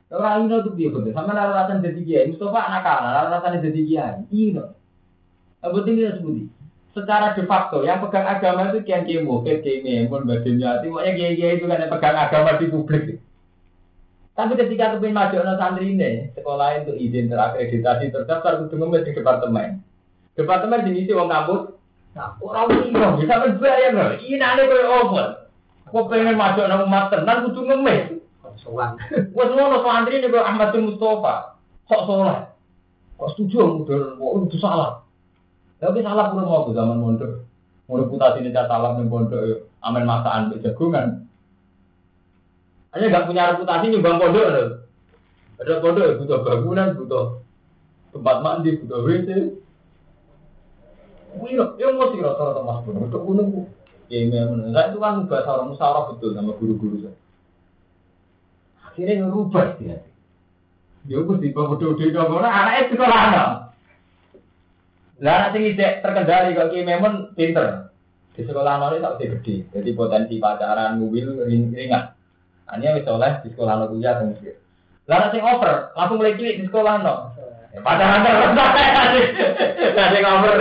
A: Orang Ino itu dia betul. Sama alasan jadi kiai. Mustafa anak kalah, alasan jadi kiai. Ino. Apa tinggi sebuti? Secara de facto yang pegang agama itu kian kiai mukit, kiai memun, badannya hati, makanya kiai kiai itu kan yang pegang agama di publik. Tapi ketika maju anak santri ini, sekolah itu izin terakreditasi terdaftar kudu ngemis di departemen. Departemen sini wong kampus, orang ini bisa berbayar loh, ini aneh kayak open. Kok pengen maju anak umat tenan kudu ngemis.
B: Sowan.
A: Wes ngono santri nih Ahmad bin Mustafa. Kok soleh. Kok setuju modern kok itu salah. Tapi salah pun mau zaman mondok. Mau reputasi ini salah nih pondok ya. Amin masakan jagungan. Hanya nggak punya reputasi nyumbang pondok loh. Ada pondok ya butuh bangunan, butuh tempat mandi, butuh WC. Wih, ya mau sih rata-rata mas pun untuk gunung. Ya memang, saya itu kan bahasa orang musyawarah betul sama guru-guru saya. Akhirnya ngerubah dia. Ya bawah bodoh di bawah anaknya sekolah anak. Lah anak ijek terkendali kok ki memang pinter. Di sekolah anak tak gede. Jadi potensi pacaran mobil ringan. Hanya wis oleh di sekolah anak kuliah kan sih. Lah sing over, langsung mulai cilik di sekolah anak. Pacaran terus. Lah sing over.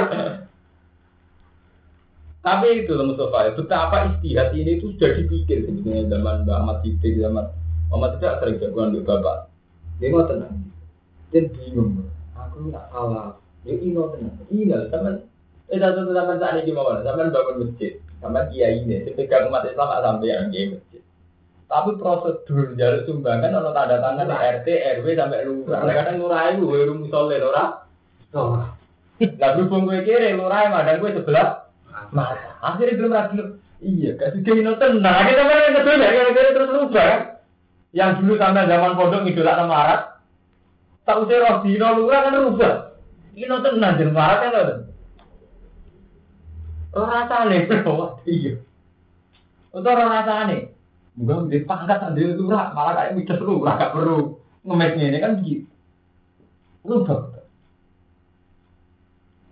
A: Tapi itu loh Mustafa, betapa istihad ini itu sudah dipikir sebenarnya zaman Mbak Ahmad Siddiq, zaman Muhammad tidak sering jagoan di bapak. Dia mau tenang, dia bingung. Aku nggak salah, dia ino tenang, ino teman. Eh satu teman saat ini gimana? Teman bangun masjid, sama kiai ini, ketika umat Islam nggak sampai yang kiai masjid. Tapi prosedur jalur sumbangan kalau tanda tangan RT, RW sampai lurah. Kadang lurah itu gue rumus soleh lurah. Lah berhubung gue kiri lurah dan gue sebelah mata. Akhirnya belum ragu. Iya, kasih kino tenang. Akhirnya teman yang kedua ya, kira terus rubah. Yang dulu sampai zaman pondok ngidolak nama Arab. Tak usah roh dino lurah kan rubah. Kino tenang jadi marat kan lho. Rasane bro. Iya. Untuk rasane. Enggak di pangkat sendiri lurah, malah kayak midas lurah gak perlu ngemes ini kan begitu. Rubah.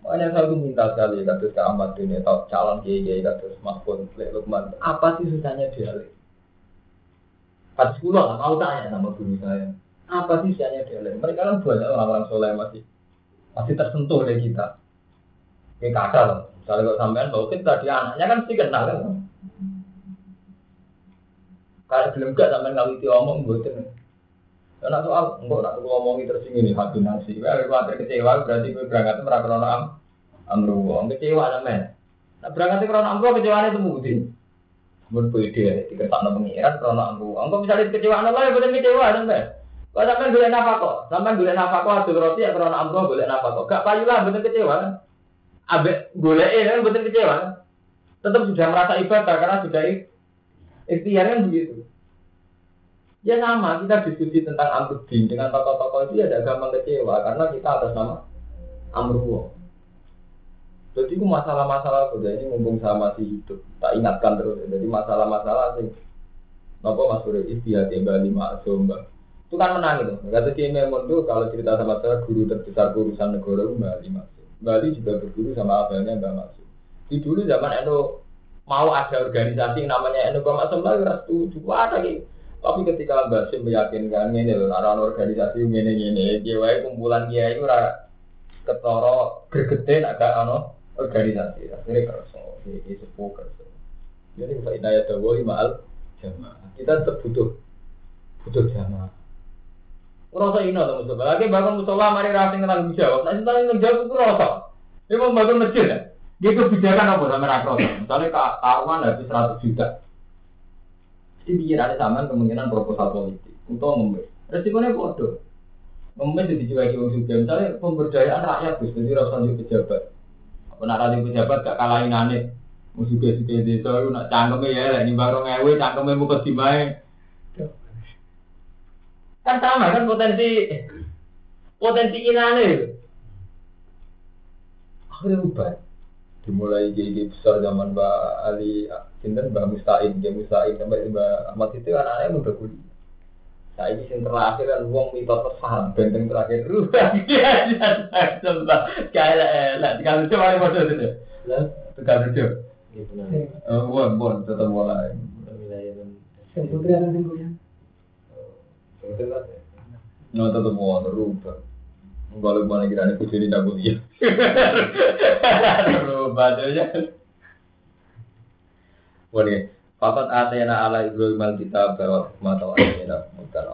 A: Makanya saya tuh minta sekali kasus ke Ahmad ini atau calon kiai kiai kasus Mas Pun Lukman. Apa sih susahnya dialek? Pas sekolah nggak mau tanya sama guru saya. Apa sih susahnya dialek? Mereka kan banyak orang-orang soleh masih masih tersentuh oleh kita. Kayak kata loh. Misalnya kalau sampean bawa kita dia anaknya kan sih kenal kan. Kalau belum gak sampean ngawiti omong buatin. Karena soal enggak nak ngomongi terus ini hati nasi. Kalau khawatir kecewa berarti gue berangkat merasa krono am amru. Kecewa namanya. Nah berangkat krono amru kecewa itu mudi. Mun pede diketakno pengiran krono amru. Engko misalnya kecewa lah ya bener kecewa sampe. Kok sampean golek nafkah, sampean nafkah adul roti ya krono amru nafkah. Gak payu lah bener kecewa kan. Abe golek kan kecewa. Tetap sudah merasa ibadah karena sudah ikhtiar kan begitu. Ya sama, kita diskusi tentang Amruddin dengan tokoh-tokoh itu ya gampang kecewa karena kita atas nama Amruwo. Jadi itu masalah-masalah ini mumpung sama masih hidup, tak ingatkan terus. Jadi masalah-masalah sih, nopo Mas Bro istihad ya Bali Maksum Itu kan menang itu. Kata Kiai Memon tuh kalau cerita sama saya guru terbesar urusan negara itu Bali Maksum. Bali juga berguru sama abangnya Mbak Maksum. Di dulu zaman Eno mau ada organisasi namanya Eno Mbak Maksum lagi setuju ada gitu tapi ketika Basim meyakinkan ini loh, orang organisasi ini ini, kiai kumpulan kiai itu ora ketoro gergete agak ano organisasi, akhirnya kerso, ini sepuh kerso. Jadi kita inaya dawo maal jamaah. Kita tetap butuh butuh jamaah. Rasa ino tuh musola. Lagi bangun musola mari rasa ngenang jawab. Nanti tentang jawab itu rasa. Ini mau bangun masjid ya. Dia kebijakan apa sama rakyat? Misalnya karuan habis 100 juta. Jadi ada zaman kemungkinan proposal politik untuk ngemis. Resikonya bodoh. Ngemis itu dijual di juga. Misalnya pemberdayaan rakyat, Gus, jadi rasa di pejabat. Apa nak rasa pejabat gak kalahin aneh. Musuh suka desa itu nak cangkeme ya, ini baru ngewe, cangkeme mau dimai. Kan sama kan potensi potensi inane. Akhirnya rubah dimulai jadi besar zaman Mbak Ali Sinten Mbak Mustain, dia Mustain sampai Mbak Ahmad itu anak-anaknya muda kuliah. Nah ini yang terakhir kan uang mitos tersalah, benteng terakhir rubah dia coba kayak lah tinggal lucu mana model itu, tinggal lucu. Oh, buat buat tetap mulai.
B: Putri ada yang kuliah.
A: No tetap mau rubah. Kalau mana kira nih kucing tidak kuliah. Rubah aja. Boleh. Fakat atena ala Ibrahim al kitab bahwa hikmah atau atena bukan